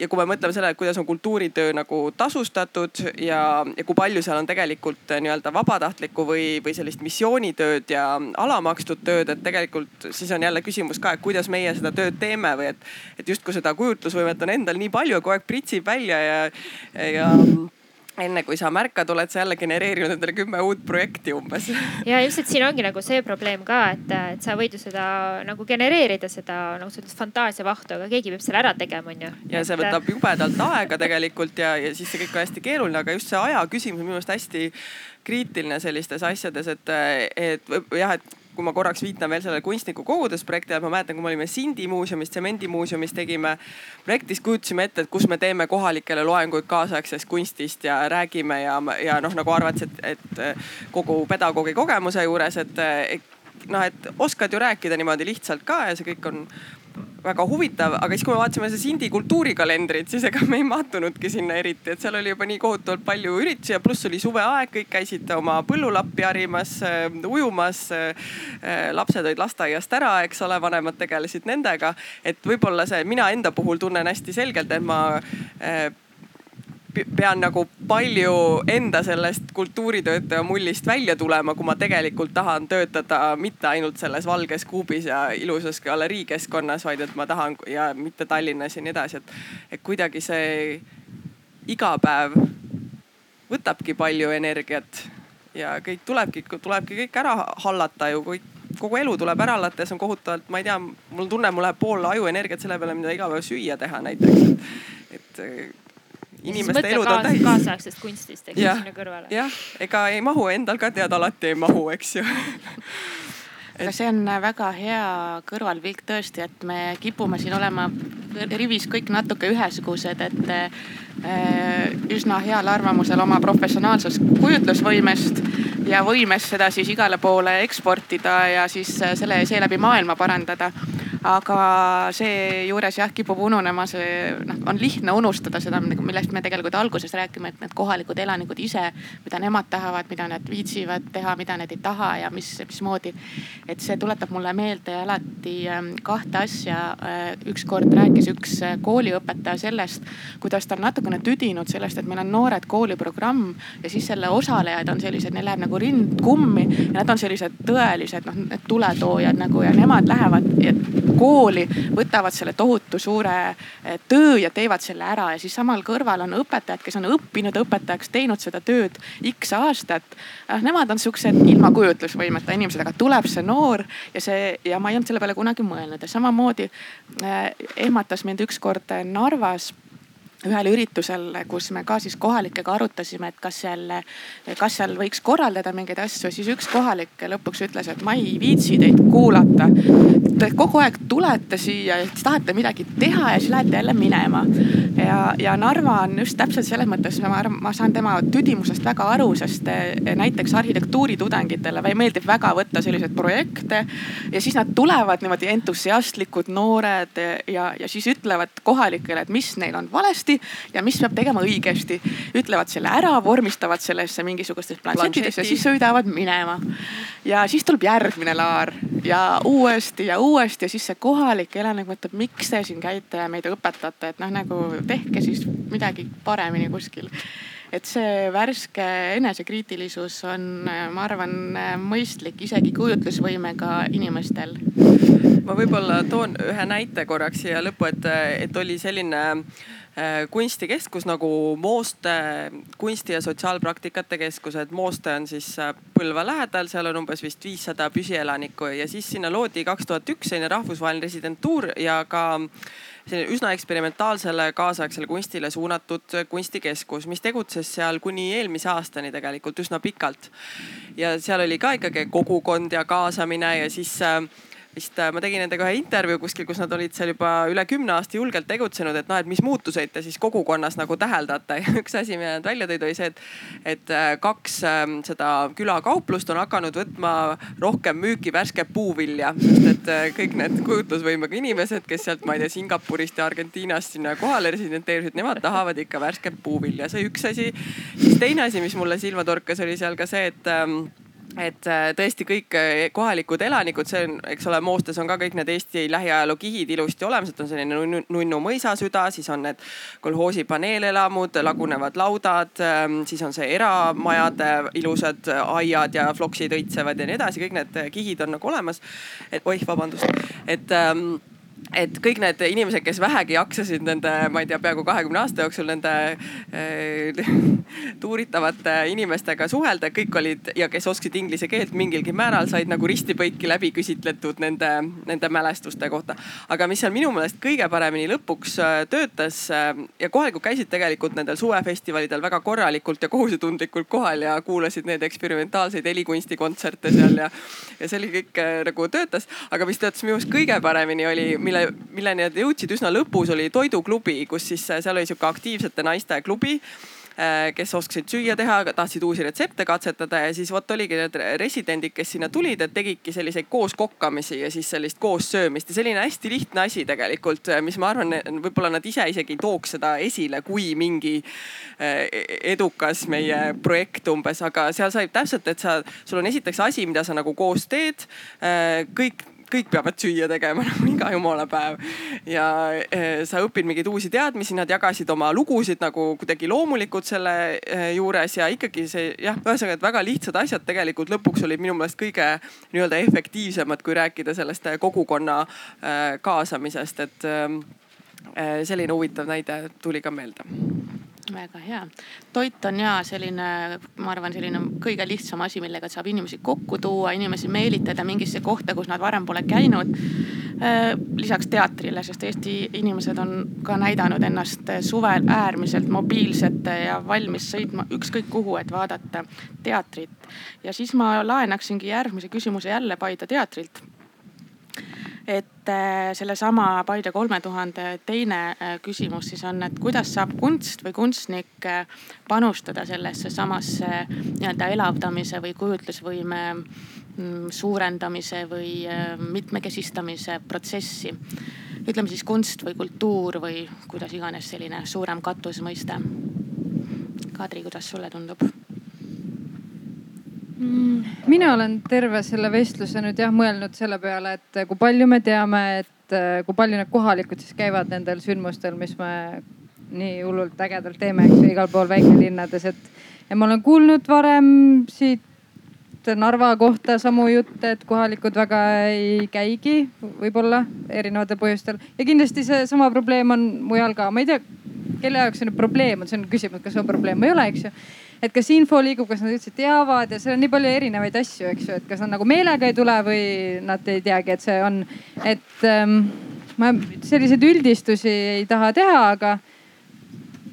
ja kui me mõtleme sellele, kuidas on kultuuritöö nagu tasustatud ja, ja kui palju seal on tegelikult nii-öelda vabatahtlikku või, või sellist missioonitööd ja alamakstud tööd, et tegelikult siis on jälle küsimus ka, et kuidas meie seda tööd teeme või et, et justkui seda kujutlusvõimet on endal nii palju ja kogu aeg pritsib välja ja, ja enne kui sa märkad, oled sa jälle genereerinud endale kümme uut projekti umbes. ja ilmselt siin ongi nagu see probleem ka, et, et sa võid ju seda nagu genereerida seda nagu sellist fantaasiavahtu, aga keegi peab selle ära tegema, onju. ja see võtab jubedalt aega tegelikult ja, ja siis see kõik on hästi keeruline, aga just see aja küsimus on minu meelest hästi kriitiline sellistes asjades, et, et jah, et kui ma korraks viitan veel sellele kunstniku kogudes projektile, ma mäletan, kui me olime Sindi muuseumis, tsemendimuuseumis tegime projektis, kujutasime ette, et kus me teeme kohalikele loenguid kaasaegsest kunstist ja räägime ja, ja noh, nagu arvates, et, et kogu pedagoogi kogemuse juures, et noh, et oskad ju rääkida niimoodi lihtsalt ka ja see kõik on väga huvitav, aga siis, kui me vaatasime seda Sindi kultuurikalendrit, siis ega me ei mahtunudki sinna eriti, et seal oli juba nii kohutavalt palju üritusi ja pluss oli suveaeg, kõik käisid oma põllulappi harimas, ujumas. Lapsed olid lasteaiast ära, eks ole, vanemad tegelesid nendega, et võib-olla see, mina enda puhul tunnen hästi selgelt, et ma pean nagu palju enda sellest kultuuritöötaja mullist välja tulema, kui ma tegelikult tahan töötada mitte ainult selles valges kuubis ja ilusas galeriikeskkonnas, vaid et ma tahan ja mitte Tallinnas ja nii edasi, et, et kuidagi see iga päev võtabki palju energiat ja kõik tulebki, tulebki kõik ära hallata ju, kõik kogu elu tuleb ära hallata ja see on kohutavalt, ma ei tea, mul tunne, mul läheb pool ajuenergiat selle peale, mida iga päev süüa teha näiteks. et inimeste elud on täis. kaasaegsest kunstist, eks ju, sinna kõrvale. jah, ega ei mahu, endal ka tead alati ei mahu, eks ju <laughs> aga see on väga hea kõrvalpilk tõesti, et me kipume siin olema rivis kõik natuke ühesugused, et äh, üsna heal arvamusel oma professionaalsest kujutlusvõimest ja võimest seda siis igale poole eksportida ja siis selle seeläbi maailma parandada aga seejuures jah, kipub ununema see, noh, on lihtne unustada seda, millest me tegelikult alguses räägime, et need kohalikud elanikud ise, mida nemad tahavad, mida nad viitsivad teha, mida nad ei taha ja mis, mismoodi. et see tuletab mulle meelde alati ähm, kahte asja. Äh, ükskord rääkis üks äh, kooliõpetaja sellest, kuidas ta on natukene tüdinud sellest, et meil on noored kooliprogramm ja siis selle osalejad on sellised, neil läheb nagu rind kummi ja nad on sellised tõelised noh, need tuletoojad nagu ja nemad lähevad kooli, võtavad selle tohutu suure eh, töö ja teevad selle ära ja siis samal kõrval on õpetajad, kes on õppinud õpetajaks, teinud seda tööd X aastat. noh, nemad on siuksed ilma kujutlusvõimeta inimesed, aga tuleb see noor ja see ja ma ei olnud selle peale kunagi mõelnud ja samamoodi eh, ehmatas mind ükskord Narvas ühel üritusel, kus me ka siis kohalikega arutasime, et kas seal, kas seal võiks korraldada mingeid asju, siis üks kohalik lõpuks ütles, et ma ei viitsi teid kuulata. Te kogu aeg tulete siia siis tahate midagi teha ja siis lähete jälle minema. ja, ja Narva on just täpselt selles mõttes, ma arvan, ma saan tema tüdimusest väga aru, sest eh, näiteks arhitektuuritudengitele meeldib väga võtta selliseid projekte ja siis nad tulevad niimoodi entusiastlikud noored ja, ja siis ütlevad kohalikele, et mis neil on valesti valesti ja mis peab tegema õigesti. ütlevad selle ära, vormistavad sellesse mingisugustes planšettides ja siis sõidavad minema. ja siis tuleb järgmine laar ja uuesti ja uuesti ja siis see kohalik elanik mõtleb, miks te siin käite ja meid õpetate, et noh, nagu tehke siis midagi paremini kuskil et see värske enesekriitilisus on, ma arvan, mõistlik isegi kujutlusvõimega inimestel. ma võib-olla toon ühe näite korraks siia lõppu, et, et oli selline Äh, kunstikeskus nagu Mooste kunsti- ja sotsiaalpraktikate keskus, et Mooste on siis äh, Põlva lähedal, seal on umbes vist viissada püsielanikku ja siis sinna loodi kaks tuhat üks selline rahvusvaheline residentuur ja ka selline üsna eksperimentaalsele kaasaegsele kunstile suunatud kunstikeskus, mis tegutses seal kuni eelmise aastani tegelikult üsna pikalt. ja seal oli ka ikkagi kogukond ja kaasamine ja siis äh, vist ma tegin nendega ühe intervjuu kuskil, kus nad olid seal juba üle kümne aasta julgelt tegutsenud, et noh, et mis muutuseid te siis kogukonnas nagu täheldate ja <laughs> üks asi, mida nad välja tõid, oli see, et, et kaks ähm, seda külakauplust on hakanud võtma rohkem müüki värsket puuvilja, sest et kõik need kujutlusvõimega inimesed, kes sealt, ma ei tea, Singapurist ja Argentiinast sinna kohale residenteerisid, nemad tahavad ikka värsket puuvilja, see üks asi. siis teine asi, mis mulle silma torkas, oli seal ka see, et ähm, et äh, tõesti kõik äh, kohalikud elanikud, see on, eks ole, Moostes on ka kõik need Eesti lähiajaloo kihid ilusti olemas, et on selline nunnu mõisasüda, siis on need kolhoosi paneelelamud, lagunevad laudad, ähm, siis on see eramajade ilusad aiad ja floksid õitsevad ja nii edasi, kõik need kihid on nagu olemas. et oih, vabandust, et ähm, et kõik need inimesed, kes vähegi jaksasid nende, ma ei tea, peaaegu kahekümne aasta jooksul nende äh, tuuritavate inimestega suhelda, kõik olid ja kes oskasid inglise keelt mingilgi määral, said nagu risti-põiki läbi küsitletud nende, nende mälestuste kohta. aga mis seal minu meelest kõige paremini lõpuks äh, töötas äh, ja kohalikud käisid tegelikult nendel suvefestivalidel väga korralikult ja kohusetundlikult kohal ja kuulasid neid eksperimentaalseid helikunstikontserte seal ja, ja see oli kõik äh, nagu töötas. aga mis töötas minu arust kõige paremini oli, mille milleni nad jõudsid üsna lõpus, oli toiduklubi, kus siis seal oli sihuke aktiivsete naiste klubi Äh, kes oskasid süüa teha, tahtsid uusi retsepte katsetada ja siis vot oligi need residendid, kes sinna tulid, et tegidki selliseid koos kokkamisi ja siis sellist koos söömist ja selline hästi lihtne asi tegelikult, äh, mis ma arvan, võib-olla nad ise isegi ei tooks seda esile kui mingi äh, edukas meie projekt umbes, aga seal sai täpselt, et sa, sul on esiteks asi, mida sa nagu koos teed. kõik kõik peavad süüa tegema <laughs> nagu iga jumala päev. ja eh, sa õpid mingeid uusi teadmisi, nad jagasid oma lugusid nagu kuidagi loomulikult selle eh, juures ja ikkagi see jah, ühesõnaga, et väga lihtsad asjad tegelikult lõpuks olid minu meelest kõige nii-öelda efektiivsemad, kui rääkida sellest eh, kogukonna kaasamisest, et selline huvitav näide tuli ka meelde väga hea. toit on ja selline, ma arvan, selline kõige lihtsam asi, millega saab inimesi kokku tuua, inimesi meelitada mingisse kohta, kus nad varem pole käinud. Äh, lisaks teatrile, sest Eesti inimesed on ka näidanud ennast suvel äärmiselt mobiilsete ja valmis sõitma ükskõik kuhu, et vaadata teatrit. ja siis ma laenaksingi järgmise küsimuse jälle Paide teatrilt et äh, sellesama Paide kolme tuhande teine äh, küsimus siis on, et kuidas saab kunst või kunstnik äh, panustada sellesse samasse nii-öelda elavdamise või kujutlusvõime mm, suurendamise või mitmekesistamise protsessi. ütleme siis kunst või kultuur või kuidas iganes selline suurem katusmõiste. Kadri, kuidas sulle tundub? Mm, mina olen terve selle vestluse nüüd jah mõelnud selle peale, et kui palju me teame, et äh, kui palju need kohalikud siis käivad nendel sündmustel, mis me nii hullult ägedalt teeme, eks ju, igal pool väikelinnades, et. ja ma olen kuulnud varem siit Narva kohta samu jutte, et kohalikud väga ei käigi, võib-olla erinevatel põhjustel. Ja kindlasti seesama probleem on mujal ka, ma ei tea, kelle jaoks see nüüd probleem on, see on küsimus, kas on probleem või ei ole, eks ju et kas info liigub, kas nad üldse teavad ja seal on nii palju erinevaid asju, eks ju, et kas nad nagu meelega ei tule või nad ei teagi, et see on, et ähm, ma selliseid üldistusi ei taha teha, aga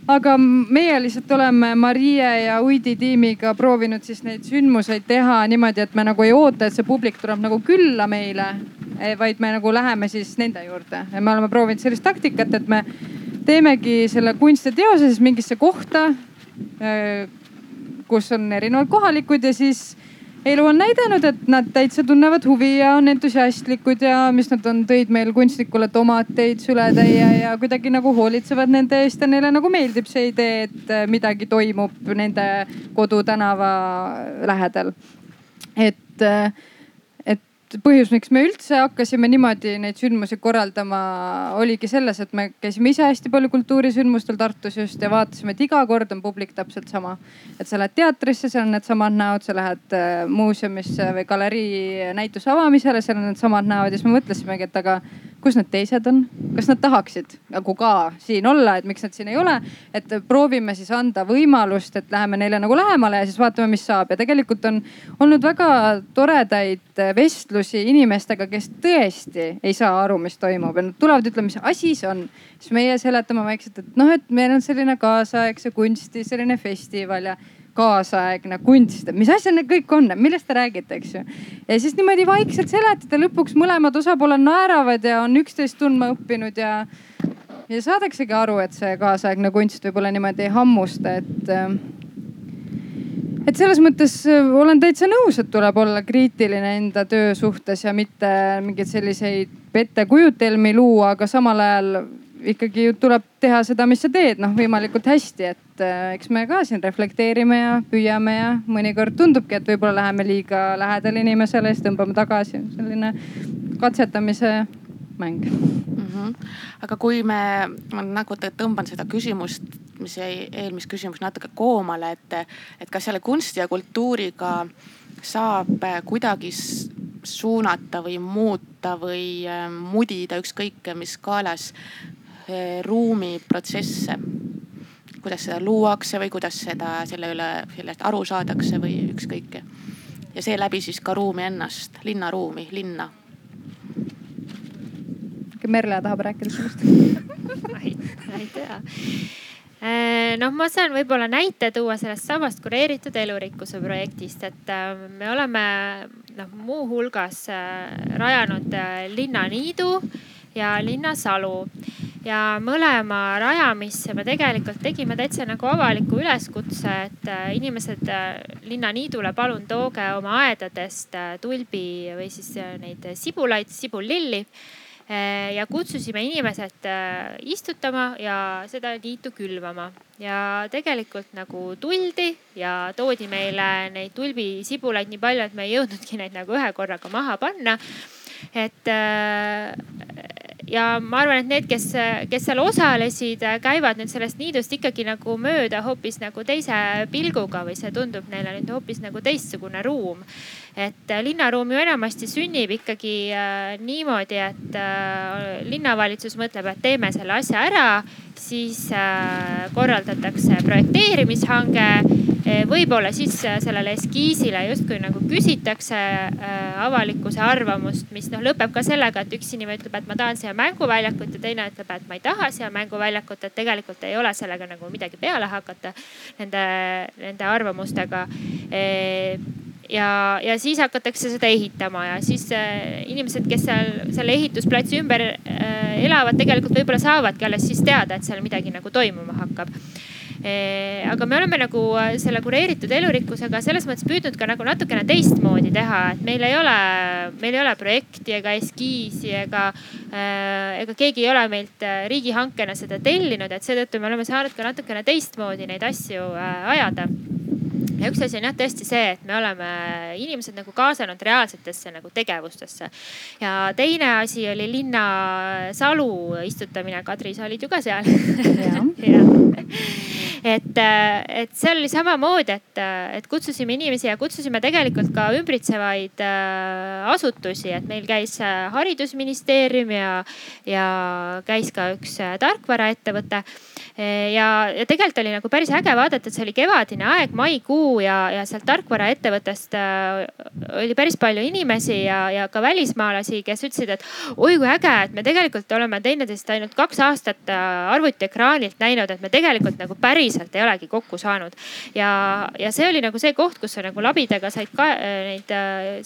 aga meie lihtsalt oleme Marie ja Uidi tiimiga proovinud siis neid sündmuseid teha niimoodi, et me nagu ei oota, et see publik tuleb nagu külla meile, eh, vaid me nagu läheme siis nende juurde. Ja me oleme proovinud sellist taktikat, et me teemegi selle kunstiteose siis mingisse kohta eh, kus on erinevad kohalikud ja siis elu on näidanud, et nad täitsa tunnevad huvi ja on entusiastlikud ja mis nad on, tõid meil kunstnikule tomateid, sületäie ja kuidagi nagu hoolitsevad nende eest ja neile nagu meeldib see idee, et midagi toimub nende kodutänava lähedal. et äh, põhjus, miks me üldse hakkasime niimoodi neid sündmusi korraldama, oligi selles, et me käisime ise hästi palju kultuurisündmustel Tartus just ja vaatasime, et iga kord on publik täpselt sama. et sa lähed teatrisse, seal on needsamad näod, sa lähed äh, muuseumisse või galerii näituse avamisele, seal on needsamad näod ja siis me mõtlesimegi, et aga kus need teised on, kas nad tahaksid nagu ka siin olla, et miks nad siin ei ole. et proovime siis anda võimalust, et läheme neile nagu lähemale ja siis vaatame, mis saab ja tegelikult on olnud väga toredaid vestlusi inimestega, kes tõesti ei saa aru, mis toimub ja nad tulevad ütlema, mis asi see on. siis meie seletame vaikselt, et noh, et meil on selline kaasaegse kunsti selline festival ja kaasaegne kunst, mis asjad need kõik on, millest te räägite, eks ju. ja siis niimoodi vaikselt seletad ja lõpuks mõlemad osapooled naeravad ja on üksteist tundma õppinud ja, ja saadaksegi aru, et see kaasaegne kunst võib-olla niimoodi ei hammusta, et et selles mõttes olen täitsa nõus, et tuleb olla kriitiline enda töö suhtes ja mitte mingeid selliseid pettekujutelmi luua, aga samal ajal ikkagi ju tuleb teha seda, mis sa teed, noh võimalikult hästi, et äh, eks me ka siin reflekteerime ja püüame ja mõnikord tundubki, et võib-olla läheme liiga lähedale inimesele, siis tõmbame tagasi. selline katsetamise mäng mm. -hmm. aga kui me, ma nagu tõmban seda küsimust, mis jäi eelmist küsimust natuke koomale, et, et kas selle kunsti ja kultuuriga saab kuidagi suunata või muuta või äh, mudida ükskõik mis skaalas ruumiprotsesse, kuidas seda luuakse või kuidas seda, selle üle, sellest aru saadakse või ükskõik. ja seeläbi siis ka ruumi ennast, linnaruumi, linna. Merle tahab rääkida sellest ma <laughs> ei, tea eh, noh, ma saan võib-olla näite tuua sellest samast kureeritud elurikkuse projektist, et äh, me oleme noh, muuhulgas rajanud linnaniidu ja linnasalu ja mõlema rajamisse me tegelikult tegime täitsa nagu avaliku üleskutse, et äh, inimesed äh, linnaniidule, palun tooge oma aedadest äh, tulbi või siis neid sibulaid, sibullilli ja kutsusime inimesed istutama ja seda niitu külvama ja tegelikult nagu tuldi ja toodi meile neid tulbisibulaid nii palju, et me ei jõudnudki neid nagu ühe korraga maha panna. et ja ma arvan, et need, kes, kes seal osalesid, käivad nüüd sellest niidust ikkagi nagu mööda hoopis nagu teise pilguga või see tundub neile nüüd hoopis nagu teistsugune ruum. Et linnaruum ju enamasti sünnib ikkagi äh, niimoodi, et äh, linnavalitsus mõtleb, et teeme selle asja ära, siis äh, korraldatakse projekteerimishange võib-olla siis äh, sellele eskiisile justkui nagu küsitakse äh, avalikkuse arvamust, mis noh lõpeb ka sellega, et üks inimene ütleb, et ma tahan siia mänguväljakut ja teine ütleb, et ma ei taha siia mänguväljakut, et tegelikult ei ole sellega nagu midagi peale hakata nende, nende arvamustega ja, ja siis hakatakse seda ehitama ja siis äh, inimesed, kes seal selle ehitusplatsi ümber äh, elavad, tegelikult võib-olla saavadki alles siis teada, et seal midagi nagu toimuma hakkab. Eh, aga me oleme nagu äh, selle kureeritud elurikkusega selles mõttes püüdnud ka nagu natukene teistmoodi teha, et meil ei ole, meil ei ole projekti ega eskiisi ega, äh, ega keegi ei ole meilt äh, riigihankena seda tellinud, et seetõttu me oleme saanud ka natukene teistmoodi neid asju ajada ja üks asi on jah tõesti see, et me oleme inimesed nagu kaasanud reaalsetesse nagu tegevustesse. ja teine asi oli linnasalu istutamine. Kadri, sa olid ju ka seal. <laughs> et, et see oli samamoodi, et, et kutsusime inimesi ja kutsusime tegelikult ka ümbritsevaid äh, asutusi, et meil käis äh, haridusministeerium ja, ja käis ka üks äh, tarkvaraettevõte ja, ja tegelikult oli nagu päris äge vaadata, et see oli kevadine aeg, maikuu ja, ja sealt tarkvaraettevõttest äh, oli päris palju inimesi ja, ja ka välismaalasi, kes ütlesid, et oi kui äge, et me tegelikult oleme teineteist ainult kaks aastat äh, arvutiekraanilt näinud, et me tegelikult nagu päriselt ei olegi kokku saanud. ja, ja see oli nagu see koht, kus sa nagu labidaga said ka äh, neid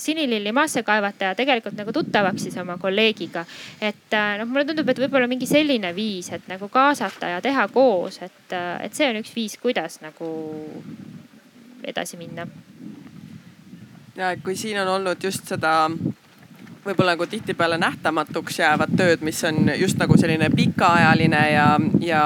sinililli maasse kaevata ja tegelikult nagu tuttavaks siis oma kolleegiga. et noh, mulle tundub, et võib-olla mingi selline viis, et nagu kaasata ja teha koos koos, et, et see on üks viis, kuidas nagu edasi minna. ja kui siin on olnud just seda võib-olla nagu tihtipeale nähtamatuks jäävad tööd, mis on just nagu selline pikaajaline ja, ja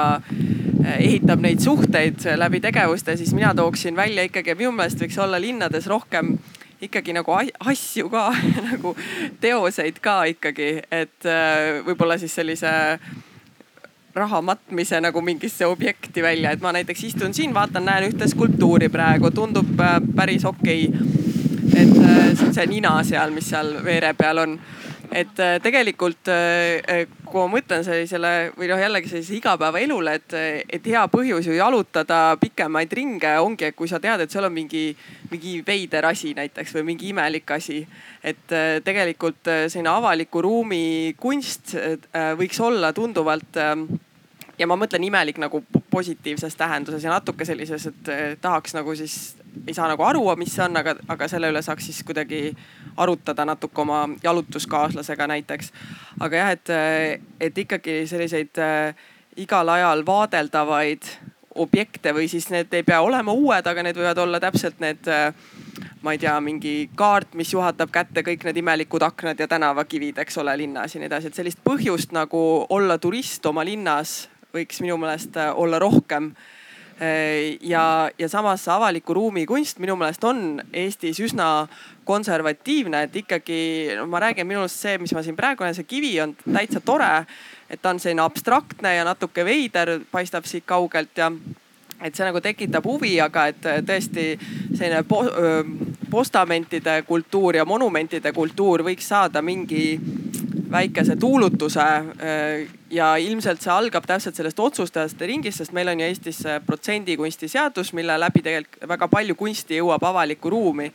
ehitab neid suhteid läbi tegevuste, siis mina tooksin välja ikkagi, minu meelest võiks olla linnades rohkem ikkagi nagu asju ka <laughs> nagu teoseid ka ikkagi, et äh, võib-olla siis sellise raha matmise nagu mingisse objekti välja, et ma näiteks istun siin, vaatan, näen ühte skulptuuri praegu, tundub äh, päris okei. Okay.. et äh, see on see nina seal, mis seal veere peal on et äh, tegelikult kui ma mõtlen sellisele või noh, jällegi sellisele igapäevaelule, et, et hea põhjus ju jalutada pikemaid ringe ongi, et kui sa tead, et seal on mingi, mingi veider asi näiteks või mingi imelik asi. et tegelikult selline avaliku ruumi kunst võiks olla tunduvalt ja ma mõtlen imelik nagu positiivses tähenduses ja natuke sellises, et tahaks nagu siis, ei saa nagu aru, mis see on, aga, aga selle üle saaks siis kuidagi arutada natuke oma jalutuskaaslasega näiteks. aga jah, et, et ikkagi selliseid äh, igal ajal vaadeldavaid objekte või siis need ei pea olema uued, aga need võivad olla täpselt need ma ei tea, mingi kaart, mis juhatab kätte kõik need imelikud aknad ja tänavakivid, eks ole, linnas ja nii edasi, et sellist põhjust nagu olla turist oma linnas võiks minu meelest äh, olla rohkem. Äh, ja, ja samas avaliku ruumi kunst minu meelest on Eestis üsna konservatiivne, et ikkagi no ma räägin, minu arust see, mis ma siin praegu näen, see kivi on täitsa tore. et ta on selline abstraktne ja natuke veider, paistab siit kaugelt ja et see nagu tekitab huvi, aga et tõesti selline po postamentide kultuur ja monumentide kultuur võiks saada mingi väikese tuulutuse. ja ilmselt see algab täpselt sellest otsustajate ringist, sest meil on ju Eestis protsendikunsti seadus, mille läbi tegelikult väga palju kunsti jõuab avalikku ruumi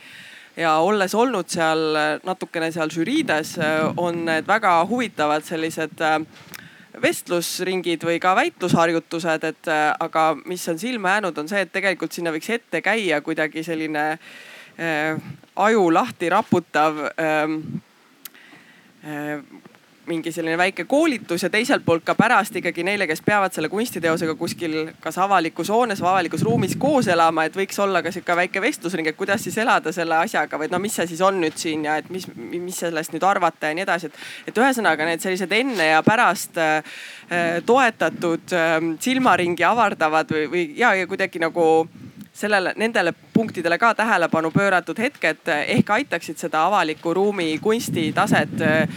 ja olles olnud seal natukene seal žüriides, on need väga huvitavad sellised äh, vestlusringid või ka väitlusharjutused, et äh, aga mis on silma jäänud, on see, et tegelikult sinna võiks ette käia kuidagi selline äh, aju lahti raputav äh, äh, mingi selline väike koolitus ja teiselt poolt ka pärast ikkagi neile, kes peavad selle kunstiteosega kuskil kas avalikus hoones või avalikus ruumis koos elama, et võiks olla ka sihuke väike vestlusring, et kuidas siis elada selle asjaga või no mis see siis on nüüd siin ja et mis, mis sellest nüüd arvata ja nii edasi, et. et ühesõnaga need sellised enne ja pärast äh, toetatud äh, silmaringi avardavad või, või ja, ja kuidagi nagu sellele, nendele punktidele ka tähelepanu pööratud hetked ehk aitaksid seda avaliku ruumi kunstitaset ähm,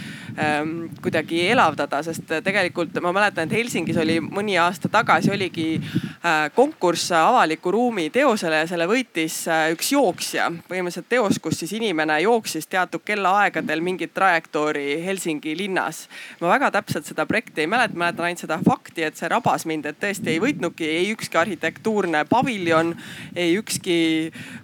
kuidagi elavdada, sest tegelikult ma mäletan, et Helsingis oli mõni aasta tagasi oligi äh, konkurss avaliku ruumi teosele ja selle võitis äh, üks jooksja. põhimõtteliselt teos, kus siis inimene jooksis teatud kellaaegadel mingit trajektoori Helsingi linnas. ma väga täpselt seda projekti ei mäleta, mäletan ainult seda fakti, et see rabas mind, et tõesti ei võitnudki ei ükski arhitektuurne paviljon, ei ükski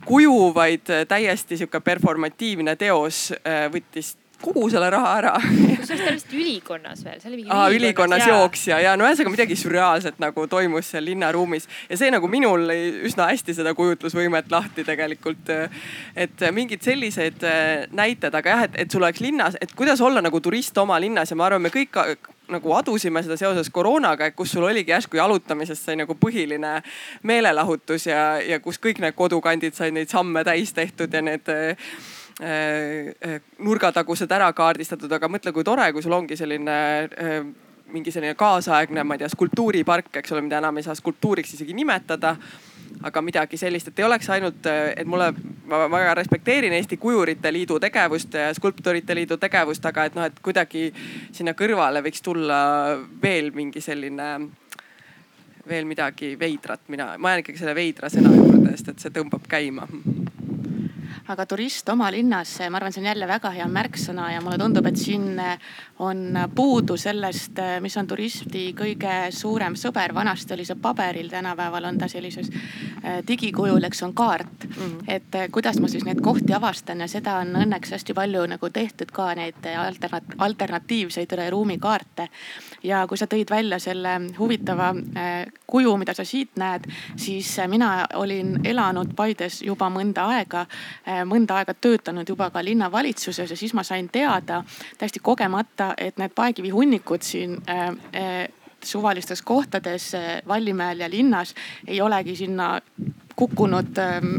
kuju, vaid täiesti sihuke performatiivne teos äh, võttis kogu selle raha ära. kusjuures ta oli vist ülikonnas veel, see oli mingi Aa, ülikonnas jooksja ja no ühesõnaga midagi sürreaalset nagu toimus seal linnaruumis ja see nagu minul üsna hästi seda kujutlusvõimet lahti tegelikult. et mingid sellised äh, näited, aga jah, et, et sul oleks linnas, et kuidas olla nagu turist oma linnas ja ma arvan, me kõik nagu adusime seda seoses koroonaga, et kus sul oligi järsku jalutamisest sai nagu põhiline meelelahutus ja, ja kus kõik need kodukandid said neid samme täis tehtud ja need äh, nurgatagused ära kaardistatud, aga mõtle, kui tore, kui sul ongi selline äh, mingi selline kaasaegne, ma ei tea, skulptuuripark, eks ole, mida enam ei saa skulptuuriks isegi nimetada aga midagi sellist, et ei oleks ainult, et mulle, ma väga respekteerin Eesti Kujurite Liidu tegevust ja Skulptorite Liidu tegevust, aga et noh, et kuidagi sinna kõrvale võiks tulla veel mingi selline, veel midagi veidrat, mina, ma jään ikkagi selle veidra sõna juurde, sest et see tõmbab käima aga turist oma linnas, ma arvan, see on jälle väga hea märksõna ja mulle tundub, et siin on puudu sellest, mis on turisti kõige suurem sõber. vanasti oli see paberil, tänapäeval on ta sellises äh, digikujul, eks on kaart mm. -hmm. et kuidas ma siis neid kohti avastan ja seda on õnneks hästi palju nagu tehtud ka neid alternat-, alternatiivseid ruumikaarte. Ja kui sa tõid välja selle huvitava äh, kuju, mida sa siit näed, siis mina olin elanud Paides juba mõnda aega Äh, mõnda aega töötanud juba ka linnavalitsuses ja siis ma sain teada täiesti kogemata, et need paekivihunnikud siin äh, äh, suvalistes kohtades Vallimäel ja linnas ei olegi sinna kukkunud ähm,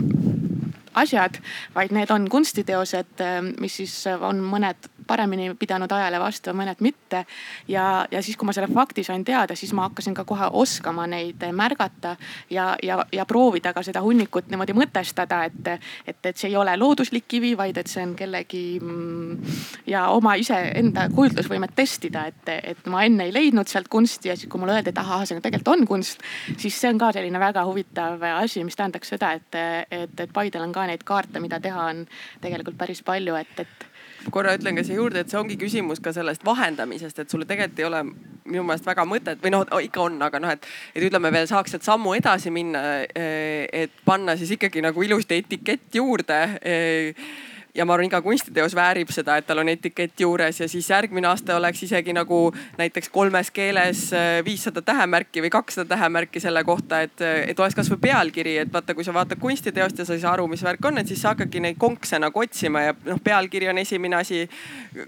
asjad, vaid need on kunstiteosed, mis siis on mõned paremini pidanud ajale vastu ja mõned mitte. ja, ja siis, kui ma selle fakti sain teada, siis ma hakkasin ka kohe oskama neid märgata ja, ja, ja proovida ka seda hunnikut niimoodi mõtestada, et, et, et see ei ole looduslik kivi, vaid et see on kellegi mm, ja oma iseenda kujutlusvõimet testida, et, et ma enne ei leidnud sealt kunsti ja siis, kui mulle öeldi, et ahah, see tegelikult on kunst, siis see on ka selline väga huvitav asi, mis tähendaks seda, et, et, et Paidel on ka neid kaarte, mida teha on tegelikult päris palju, et, et korra ütlen ka siia juurde, et see ongi küsimus ka sellest vahendamisest, et sulle tegelikult ei ole minu meelest väga mõtet või noh, ikka on, aga noh, et, et ütleme veel saaks sealt sammu edasi minna. Eh, et panna siis ikkagi nagu ilusti etikett juurde eh, ja ma arvan, iga kunstiteos väärib seda, et tal on etikett juures ja siis järgmine aasta oleks isegi nagu näiteks kolmes keeles äh, viissada tähemärki või kakssada tähemärki selle kohta, et, et oleks kasvõi pealkiri, et vaata, kui sa vaatad kunstiteost ja sa ei saa aru, mis värk on, et siis sa hakkadki neid konkse nagu otsima ja noh, pealkiri on esimene asi.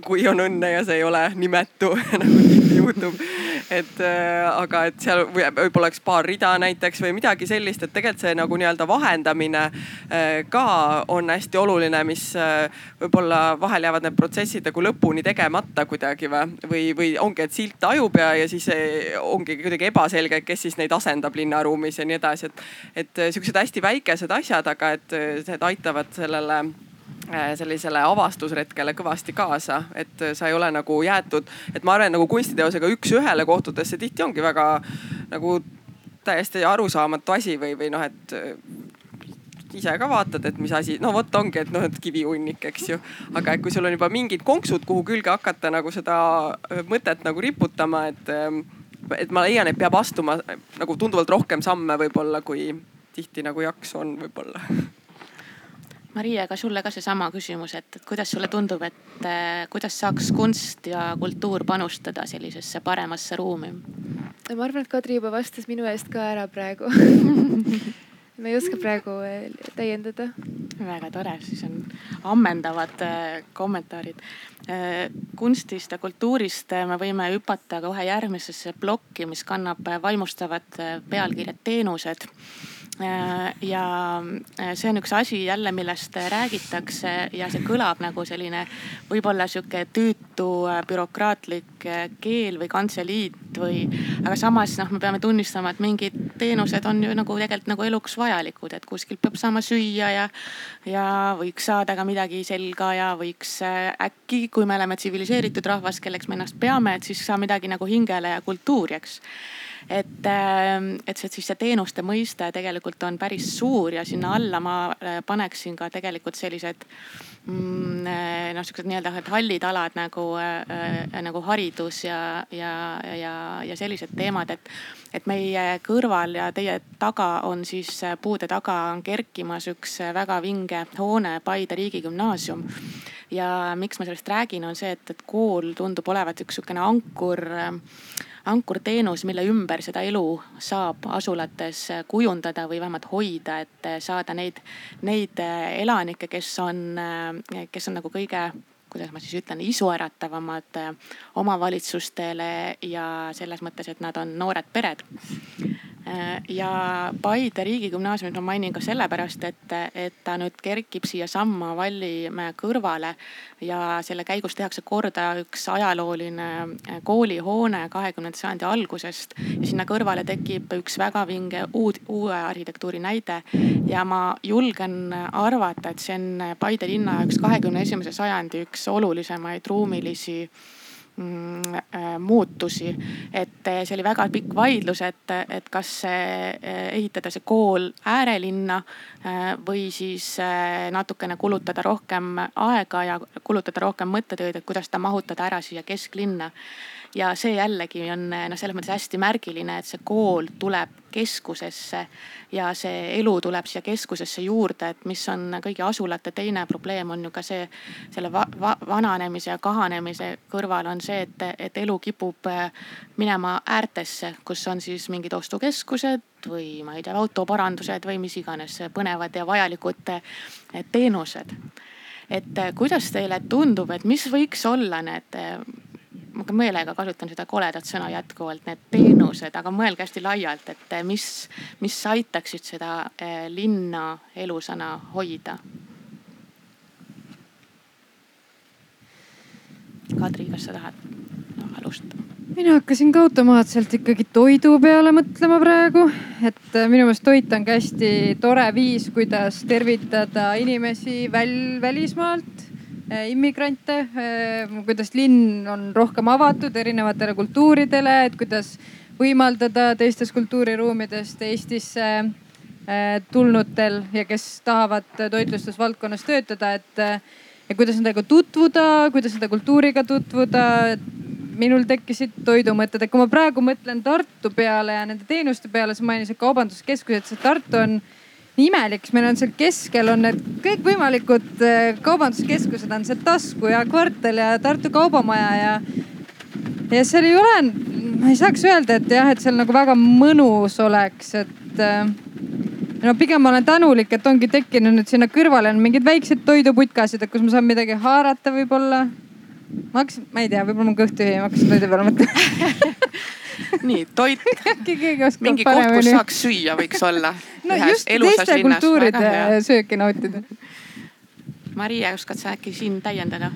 kui on õnne ja see ei ole nimetu <laughs> nagu tihti juhtub. Et äh, aga, et seal võib-olla oleks paar rida näiteks või midagi sellist, et tegelikult see nagu nii-öelda vahendamine äh, ka on hästi oluline, mis äh, võib-olla vahel jäävad need protsessid nagu lõpuni tegemata kuidagi või, või, või ongi, et silt tajub ja, ja siis ongi kuidagi ebaselge, kes siis neid asendab linnaruumis ja nii edasi, et, et siuksed hästi väikesed asjad, aga et need aitavad sellele äh, sellisele avastusretkele kõvasti kaasa, et sa ei ole nagu jäetud, et ma arvan, nagu kunstiteosega üks-ühele kohtudes see tihti ongi väga nagu täiesti arusaamatu asi või, või noh, et ise ka vaatad, et mis asi, no vot ongi, et noh, et kivihunnik, eks ju. aga et kui sul on juba mingid konksud, kuhu külge hakata nagu seda äh, mõtet nagu riputama, et, et ma leian, et peab astuma nagu tunduvalt rohkem samme võib-olla, kui tihti nagu jaksu on võib-olla. <laughs> Maria, ka sulle ka seesama küsimus, et, kuidas sulle tundub, et äh, kuidas saaks kunst ja kultuur panustada sellisesse paremasse ruumi? ma arvan, et Kadri juba vastas minu eest ka ära praegu <laughs> ma ei oska praegu eh, täiendada. väga tore, siis on ammendavad eh, kommentaarid. Kunstist ja kultuurist me võime hüpata kohe järgmisesse plokki, mis kannab vaimustavat pealkirja teenused Äh, ja äh, see on üks asi jälle, millest räägitakse ja see kõlab nagu selline võib-olla sihuke tüütu äh, bürokraatlik keel või kantseliit või. aga samas noh, me peame tunnistama, et mingid teenused on ju nagu tegelikult nagu eluks vajalikud, et kuskilt peab saama süüa ja. ja võiks saada ka midagi selga ja võiks äkki, kui me oleme tsiviliseeritud rahvas, kelleks me ennast peame, et siis saa midagi nagu hingele ja kultuuri, eks et, ähm, et see siis see teenuste mõiste tegelikult on päris suur ja sinna alla ma äh, paneksin ka tegelikult sellised mm, äh, noh, siuksed nii-öelda hallid alad nagu äh,, nagu haridus ja, ja, ja, ja sellised teemad, et, et meie kõrval ja teie taga on siis puude taga on kerkimas üks väga vinge hoone, Paide riigigümnaasium. Ja miks ma sellest räägin, on see, et, et kool tundub olevat üks sihukene ankur äh, ankurteenus, mille ümber seda elu saab asulates kujundada või vähemalt hoida, et saada neid, neid elanikke, kes on, kes on nagu kõige kuidas ma siis ütlen, isuäratavamad omavalitsustele ja selles mõttes, et nad on noored pered. Äh, ja Paide riigigümnaasiumit ma mainin ka sellepärast, et, et ta nüüd kerkib siiasamma Vallimäe kõrvale ja selle käigus tehakse korda üks ajalooline äh, koolihoone kahekümnenda sajandi algusest. ja sinna kõrvale tekib üks väga vinge uud, uue arhitektuuri näide ja ma julgen arvata, et see on Paide linna jaoks kahekümne esimese sajandi üks olulisemaid ruumilisi muutusi. et äh, see oli väga pikk vaidlus, et, et kas äh, ehitada see kool äärelinna või siis natukene kulutada rohkem aega ja kulutada rohkem mõttetööd, et kuidas ta mahutada ära siia kesklinna ja see jällegi on noh, selles mõttes hästi märgiline, et see kool tuleb keskusesse ja see elu tuleb siia keskusesse juurde, et mis on kõigi asulate teine probleem on ju ka see, selle va va vananemise ja kahanemise kõrval on see, et, et elu kipub äh, minema äärtesse, kus on siis mingid ostukeskused või ma ei tea, autoparandused või mis iganes põnevad ja vajalikud äh, teenused. Et äh, kuidas teile tundub, et mis võiks olla need ma ka meelega kasutan seda koledat sõna jätkuvalt, need teenused, aga mõelge hästi laialt, et eh, mis, mis aitaksid seda eh, linna elusana hoida. Kadri, kas sa tahad alustada? mina hakkasin ka automaatselt ikkagi toidu peale mõtlema praegu, et eh, minu meelest toit on ka hästi tore viis, kuidas tervitada inimesi väl-, välismaalt immigrante, äh, kuidas linn on rohkem avatud erinevatele kultuuridele, et kuidas võimaldada teistest kultuuriruumidest Eestisse äh, tulnutel ja kes tahavad toitlustusvaldkonnas töötada, et ja kuidas nendega tutvuda, kuidas nende kultuuriga tutvuda. minul tekkisid toidumõtted, et kui ma praegu mõtlen Tartu peale ja nende teenuste peale, sa mainisid kaubanduskeskusi, et see Tartu on nii imelik, siis meil on seal keskel on need kõikvõimalikud äh, kaubanduskeskused on see Tasku ja Kvartal ja Tartu Kaubamaja ja. ja seal ei ole, ma ei saaks öelda, et jah, et seal nagu väga mõnus oleks, et äh, no pigem ma olen tänulik, et ongi tekkinud nüüd sinna kõrvale on mingid väiksed toiduputkasid, et kus ma saan midagi haarata võib-olla. ma hakkasin, ma ei tea, võib-olla mul kõht tühi, ma hakkasin toidu peale mõtlema <laughs> <laughs> nii toit äkki keegi oskab mingi koht, kus saaks süüa, võiks olla. no just teiste kultuuride sööki nautida. Maria, oskad sa äkki siin täiendada?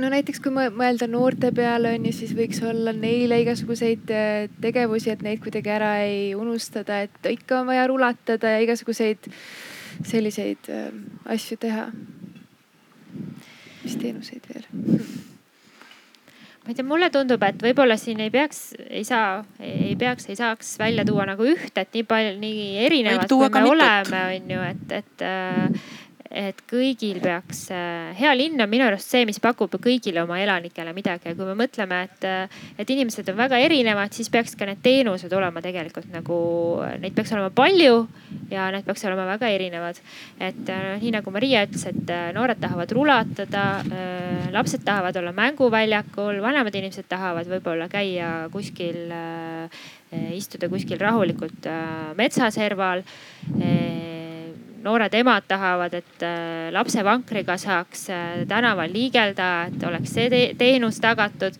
no näiteks kui mõ- mõelda noorte peale on ju, siis võiks olla neile igasuguseid äh, tegevusi, et neid kuidagi ära ei unustada, et ikka on vaja rulatada ja igasuguseid selliseid äh, asju teha. mis teenuseid veel? Ma ei tea, mulle tundub, et võib-olla siin ei peaks, ei saa, ei peaks, ei saaks välja tuua nagu ühte, et nii palju, nii erinevad, kui me mitut. oleme, on ju, et, et äh, et kõigil peaks, hea linn on minu arust see, mis pakub kõigile oma elanikele midagi ja kui me mõtleme, et, et inimesed on väga erinevad, siis peaks ka need teenused olema tegelikult nagu, neid peaks olema palju ja need peaks olema väga erinevad. et äh, nii nagu Maria ütles, et äh, noored tahavad rulatada, lapsed tahavad olla mänguväljakul, vanemad inimesed tahavad võib-olla käia kuskil äh, istuda kuskil rahulikult äh, metsaserval noored emad tahavad, et äh, lapsevankriga saaks äh, tänaval liigelda, et oleks see te teenus tagatud.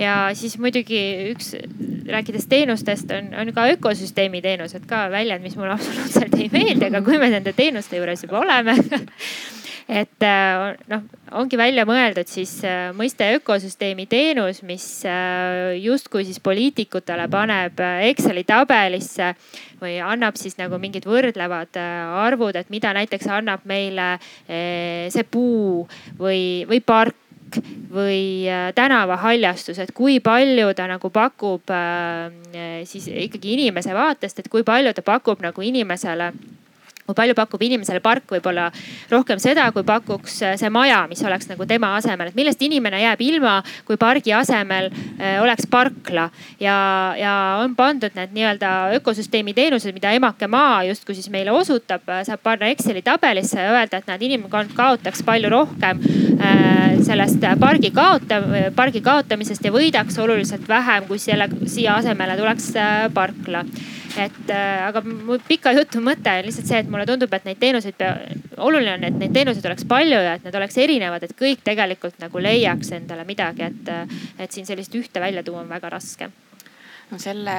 ja siis muidugi üks, rääkides teenustest, on, on ka ökosüsteemi teenused ka väljend, mis mulle absoluutselt ei meeldi, aga kui me nende teenuste juures juba oleme <laughs> et noh, ongi välja mõeldud siis mõiste ökosüsteemi teenus, mis justkui siis poliitikutele paneb Exceli tabelisse või annab siis nagu mingid võrdlevad arvud, et mida näiteks annab meile see puu või, või park või tänavahaljastus, et kui palju ta nagu pakub siis ikkagi inimese vaatest, et kui palju ta pakub nagu inimesele kui palju pakub inimesele park võib-olla rohkem seda, kui pakuks see maja, mis oleks nagu tema asemel, et millest inimene jääb ilma, kui pargi asemel äh, oleks parkla. ja, ja on pandud need nii-öelda ökosüsteemi teenused, mida emake maa justkui siis meile osutab, saab panna Exceli tabelisse ja öelda, et näed, inimkond kaotaks palju rohkem äh, sellest pargi kaota-, pargi kaotamisest ja võidaks oluliselt vähem, kui selle siia asemele tuleks äh, parkla et äh, aga mu pika jutu mõte on lihtsalt see, et mulle tundub, et neid teenuseid, oluline on, et neid teenuseid oleks palju ja et need oleks erinevad, et kõik tegelikult nagu leiaks endale midagi, et, et siin sellist ühte välja tuua on väga raske no selle,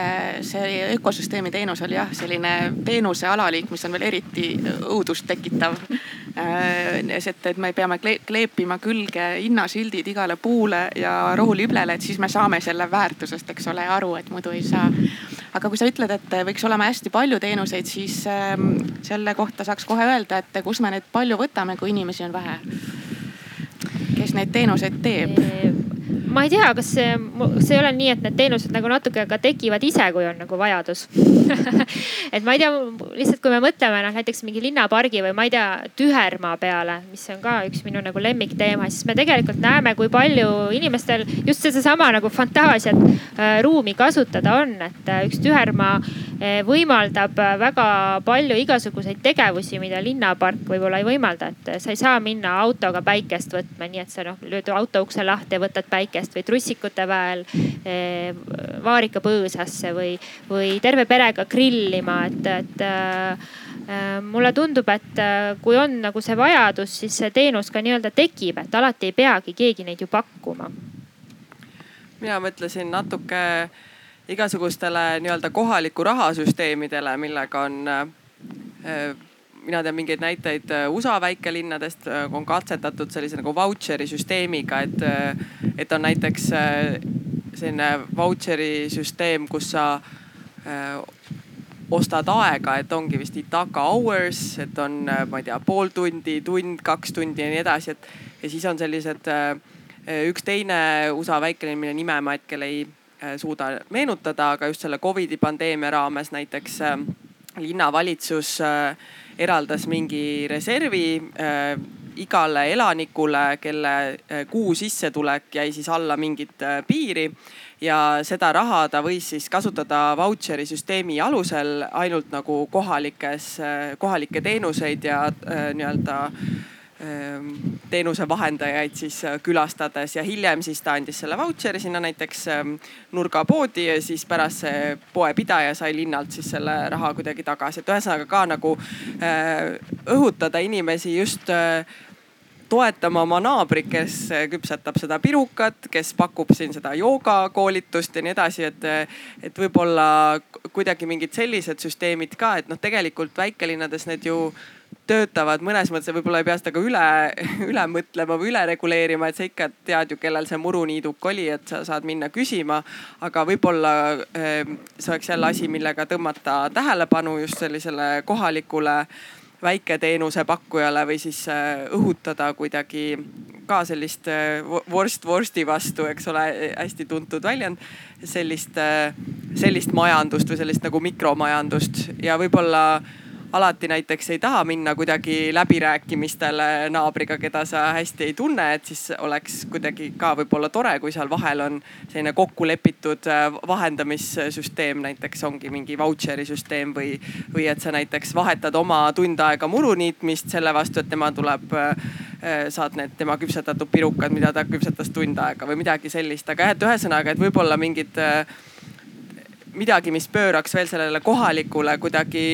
see ökosüsteemi teenus oli jah, selline teenuse alaliik, mis on veel eriti õudust tekitav. et, et me peame kleepima külge hinnasildid igale puule ja rohuliblele, et siis me saame selle väärtusest, eks ole, aru, et muidu ei saa. aga kui sa ütled, et võiks olema hästi palju teenuseid, siis ähm, selle kohta saaks kohe öelda, et kus me neid palju võtame, kui inimesi on vähe. Kes neid teenuseid teeb? ma ei tea, kas see, see ei ole nii, et need teenused nagu natuke ka tekivad ise, kui on nagu vajadus. <laughs> Et ma ei tea, lihtsalt kui me mõtleme noh näiteks mingi linnapargi või ma ei tea, Tühermaa peale, mis on ka üks minu nagu lemmikteema, siis me tegelikult näeme, kui palju inimestel just sedasama nagu fantaasiat äh, ruumi kasutada on, et äh, üks Tühermaa äh, võimaldab väga palju igasuguseid tegevusi, mida linnapark võib-olla ei võimalda, et sa ei saa minna autoga päikest võtma, nii et sa noh lööd auto ukse lahti ja võtad päikest või trussikute väel vaarika põõsasse või, või terve perega grillima, et, et äh, mulle tundub, et äh, kui on nagu see vajadus, siis see teenus ka nii-öelda tekib, et alati ei peagi keegi neid ju pakkuma. mina mõtlesin natuke igasugustele nii-öelda kohaliku rahasüsteemidele, millega on äh, mina tean mingeid näiteid USA väikelinnadest, on katsetatud sellise nagu vautšeri süsteemiga, et, et on näiteks selline vautšeri süsteem, kus sa ostad aega, et ongi vist Itaka hours, et on, ma ei tea, pool tundi, tund, kaks tundi ja nii edasi, et. ja siis on sellised, üks teine USA väikelinn, mille nime ma hetkel ei suuda meenutada, aga just selle Covidi pandeemia raames näiteks linnavalitsus eraldas mingi reservi igale elanikule, kelle kuu sissetulek jäi siis alla mingit piiri. Ja seda raha ta võis siis kasutada vautšeri süsteemi alusel ainult nagu kohalikes, kohalikke teenuseid ja nii-öelda Ehm, teenuse vahendajaid siis äh, külastades ja hiljem siis ta andis selle vautšeri sinna näiteks ähm, nurgapoodi ja siis pärast see poepidaja sai linnalt siis selle raha kuidagi tagasi, et ühesõnaga ka nagu äh, õhutada inimesi just äh, toetama oma naabrit, kes küpsetab seda pirukat, kes pakub siin seda joogakoolitust ja nii edasi, et, et võib-olla kuidagi mingid sellised süsteemid ka, et noh, tegelikult väikelinnades need ju töötavad mõnes mõttes, võib-olla ei pea seda ka üle, <laughs> üle mõtlema või üle reguleerima, et sa ikka tead ju, kellel see muruniiduk oli, et sa saad minna küsima. aga võib-olla ehm, see oleks jälle asi, millega tõmmata tähelepanu just sellisele kohalikule väiketeenuse pakkujale või siis äh, õhutada kuidagi ka sellist äh, vorst vorsti vastu, eks ole, hästi tuntud väljend. sellist, äh, sellist majandust või sellist nagu mikromajandust ja võib-olla alati näiteks ei taha minna kuidagi läbirääkimistele naabriga, keda sa hästi ei tunne, et siis oleks kuidagi ka võib-olla tore, kui seal vahel on selline kokku lepitud äh, vahendamissüsteem, näiteks ongi mingi vautšeri süsteem või, või et sa näiteks vahetad oma tund aega muru niitmist selle vastu, et tema tuleb äh, saad need tema küpsetatud pirukad, mida ta küpsetas tund aega või midagi sellist, aga jah, et ühesõnaga, et võib-olla mingid äh, midagi, mis pööraks veel sellele kohalikule kuidagi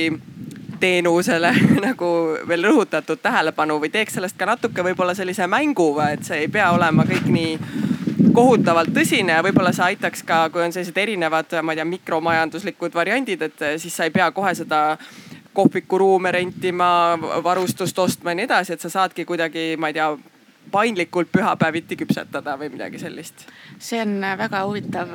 teenusele <laughs> nagu veel rõhutatud tähelepanu või teeks sellest ka natuke võib-olla sellise mängu, et see ei pea olema kõik nii kohutavalt tõsine ja võib-olla see aitaks ka, kui on sellised erinevad, ma ei tea, mikromajanduslikud variandid, et siis sa ei pea kohe seda kohvikuruume rentima, varustust ostma ja nii edasi, et sa saadki kuidagi, ma ei tea paindlikult pühapäeviti küpsetada või midagi sellist. see on väga huvitav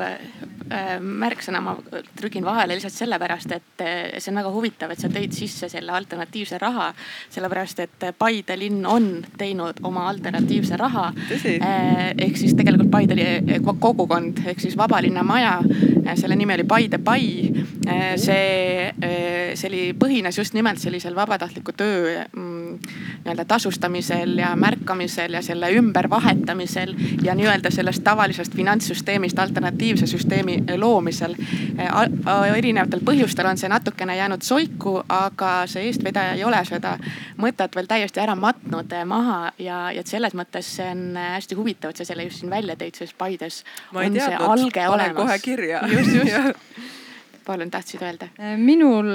Äh, märksõna ma trügin vahele lihtsalt sellepärast, et äh, see on väga huvitav, et sa tõid sisse selle alternatiivse raha. sellepärast, et Paide linn on teinud oma alternatiivse raha. Äh, ehk siis tegelikult Paide kogukond ehk siis Vabalinna maja, selle nimi oli Paide Pai. see, see oli, põhines just nimelt sellisel vabatahtliku töö mm, nii-öelda tasustamisel ja märkamisel ja selle ümbervahetamisel ja nii-öelda sellest tavalisest finantssüsteemist alternatiivse süsteemi loomisel. erinevatel põhjustel on see natukene jäänud soiku, aga see eestvedaja ei ole seda mõtet veel täiesti ära matnud maha ja, ja selles mõttes see on hästi huvitav, et sa selle just siin välja tõid, sest Paides on teadnud, see alge olemas. kohe kirja. just, just <laughs> palun, tahtsid öelda? minul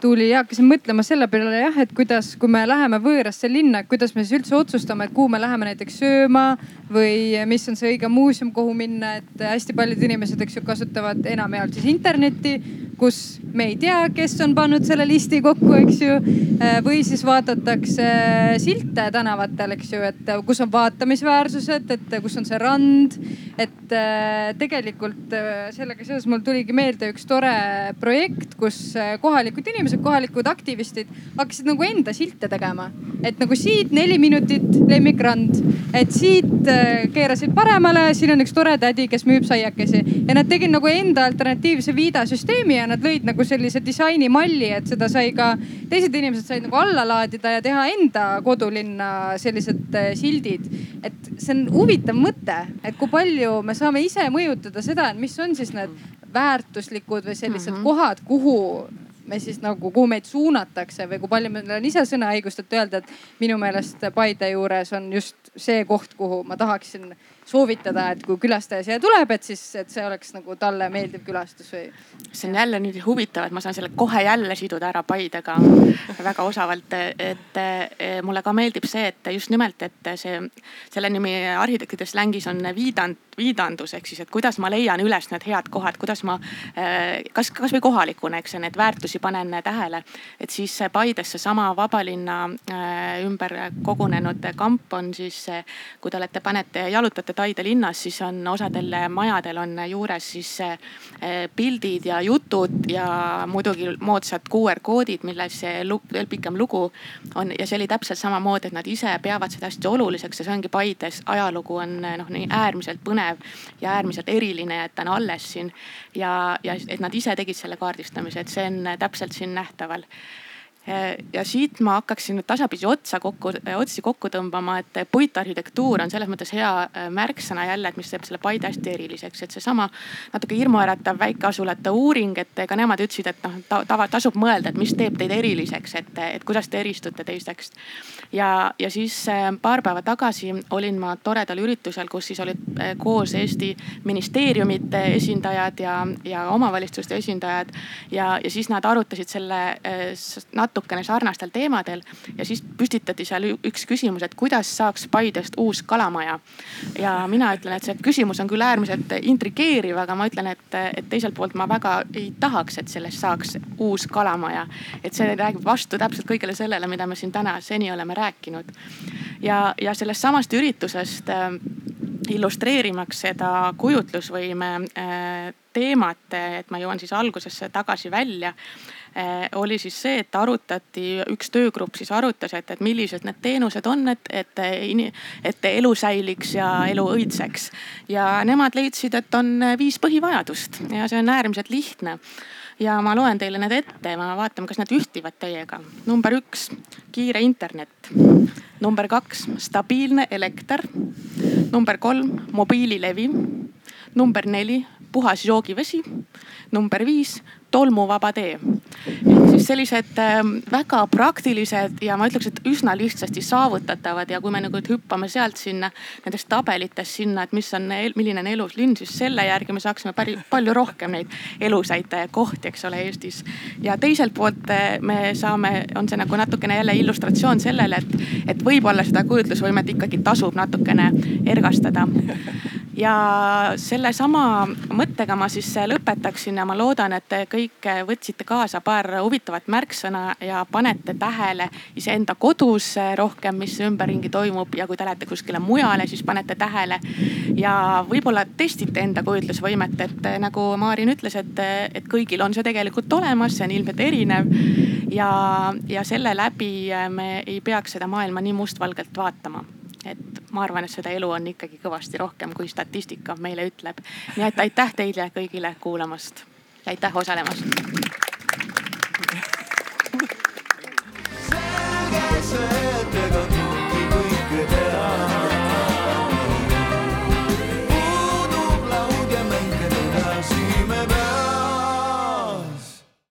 tuli ja hakkasin mõtlema selle peale jah, et kuidas, kui me läheme võõrasse linna, kuidas me siis üldse otsustame, et kuhu me läheme näiteks sööma või mis on see õige muuseum, kuhu minna, et hästi paljud inimesed, eks ju, kasutavad enamjaolt siis internetti, kus me ei tea, kes on pannud selle listi kokku, eks ju. või siis vaadatakse silte tänavatel, eks ju, et kus on vaatamisväärsused, et kus on see rand. et tegelikult sellega seoses mul tuligi meelde üks tore projekt, kus kohalikud inimesed inimesed, kohalikud aktivistid hakkasid nagu enda silte tegema. et nagu siit neli minutit lemmikrand, et siit äh, keerasid paremale, siin on üks tore tädi, kes müüb saiakesi ja nad tegid nagu enda alternatiivse viidasüsteemi ja nad lõid nagu sellise disainimalli, et seda sai ka teised inimesed said nagu alla laadida ja teha enda kodulinna sellised äh, sildid. et see on huvitav mõte, et kui palju me saame ise mõjutada seda, et mis on siis need väärtuslikud või sellised mm -hmm. kohad, kuhu me siis nagu, kuhu meid suunatakse või kui palju meil on ise sõnaõigust, et öelda, et minu meelest Paide juures on just see koht, kuhu ma tahaksin soovitada, et kui külastaja siia tuleb, et siis, et see oleks nagu talle meeldiv külastus või? see on jälle nüüd huvitav, et ma saan selle kohe jälle siduda ära Paidega väga osavalt, et mulle ka meeldib see, et just nimelt, et see, selle nimi arhitektide slängis on viidand, viidandus ehk siis, et kuidas ma leian üles need head kohad, kuidas ma kas, kasvõi kohalikuna, eks neid väärtusi panen tähele. et siis Paides seesama Vabalinna ümber kogunenud kamp on siis, kui te olete, panete, jalutate Taide linnas, siis on osadel majadel on juures siis eh, pildid ja jutud ja muidugi moodsad QR koodid, milles veel pikem lugu on. ja see oli täpselt samamoodi, et nad ise peavad seda hästi oluliseks ja see ongi Paides ajalugu on eh, noh, nii äärmiselt põnev ja äärmiselt eriline, et ta on alles siin. ja, ja et nad ise tegid selle kaardistamise, et see on täpselt siin nähtaval ja siit ma hakkaksin nüüd tasapisi otsa kokku, otsi kokku tõmbama, et puitarhitektuur on selles mõttes hea märksõna jälle, et mis teeb selle Paide hästi eriliseks, et seesama natuke hirmuäratav väikeasulate uuring, et ka nemad ütlesid, et noh tava, tasub mõelda, et mis teeb teid eriliseks, et, et kuidas te eristute teistest. ja, ja siis paar päeva tagasi olin ma toredal üritusel, kus siis olid koos Eesti ministeeriumite esindajad ja, ja omavalitsuste esindajad ja, ja siis nad arutasid selle natuke natukene sarnastel teemadel ja siis püstitati seal üks küsimus, et kuidas saaks Paidest uus kalamaja. ja mina ütlen, et see küsimus on küll äärmiselt intrigeeriv, aga ma ütlen, et, et teiselt poolt ma väga ei tahaks, et sellest saaks uus kalamaja. et see räägib vastu täpselt kõigele sellele, mida me siin täna seni oleme rääkinud. ja, ja sellest samast üritusest äh, illustreerimaks seda kujutlusvõime äh, teemat, et ma jõuan siis algusesse tagasi välja oli siis see, et arutati, üks töögrupp siis arutas, et, et millised need teenused on, et, et, et elu säiliks ja elu õitseks. ja nemad leidsid, et on viis põhivajadust ja see on äärmiselt lihtne ja ma loen teile need ette, ma vaatame, kas need ühtivad teiega. number üks, kiire internet. number kaks, stabiilne elekter. number kolm, mobiililevi. number neli, puhas joogivesi. number viis, tolmuvaba tee. ehk siis sellised ähm, väga praktilised ja ma ütleks, et üsna lihtsasti saavutatavad ja kui me nagu hüppame sealt sinna nendest tabelitest sinna, et mis on, milline on elus linn, siis selle järgi me saaksime päris palju rohkem neid elusaid kohti, eks ole, Eestis. ja teiselt poolt äh, me saame, on see nagu natukene jälle illustratsioon sellele, et, et võib-olla seda kujutlusvõimet ikkagi tasub natukene ergastada ja sellesama mõttega ma siis lõpetaksin ja ma loodan, et te kõik võtsite kaasa paar huvitavat märksõna ja panete tähele iseenda kodus rohkem, mis ümberringi toimub ja kui te lähete kuskile mujale, siis panete tähele. ja võib-olla testite enda kujutlusvõimet, et nagu Maarin ütles, et, et kõigil on see tegelikult olemas, see on ilmselt erinev. ja, ja selle läbi me ei peaks seda maailma nii mustvalgelt vaatama et ma arvan, et seda elu on ikkagi kõvasti rohkem, kui statistika meile ütleb. nii et aitäh teile kõigile kuulamast ja aitäh osalemast. selge see.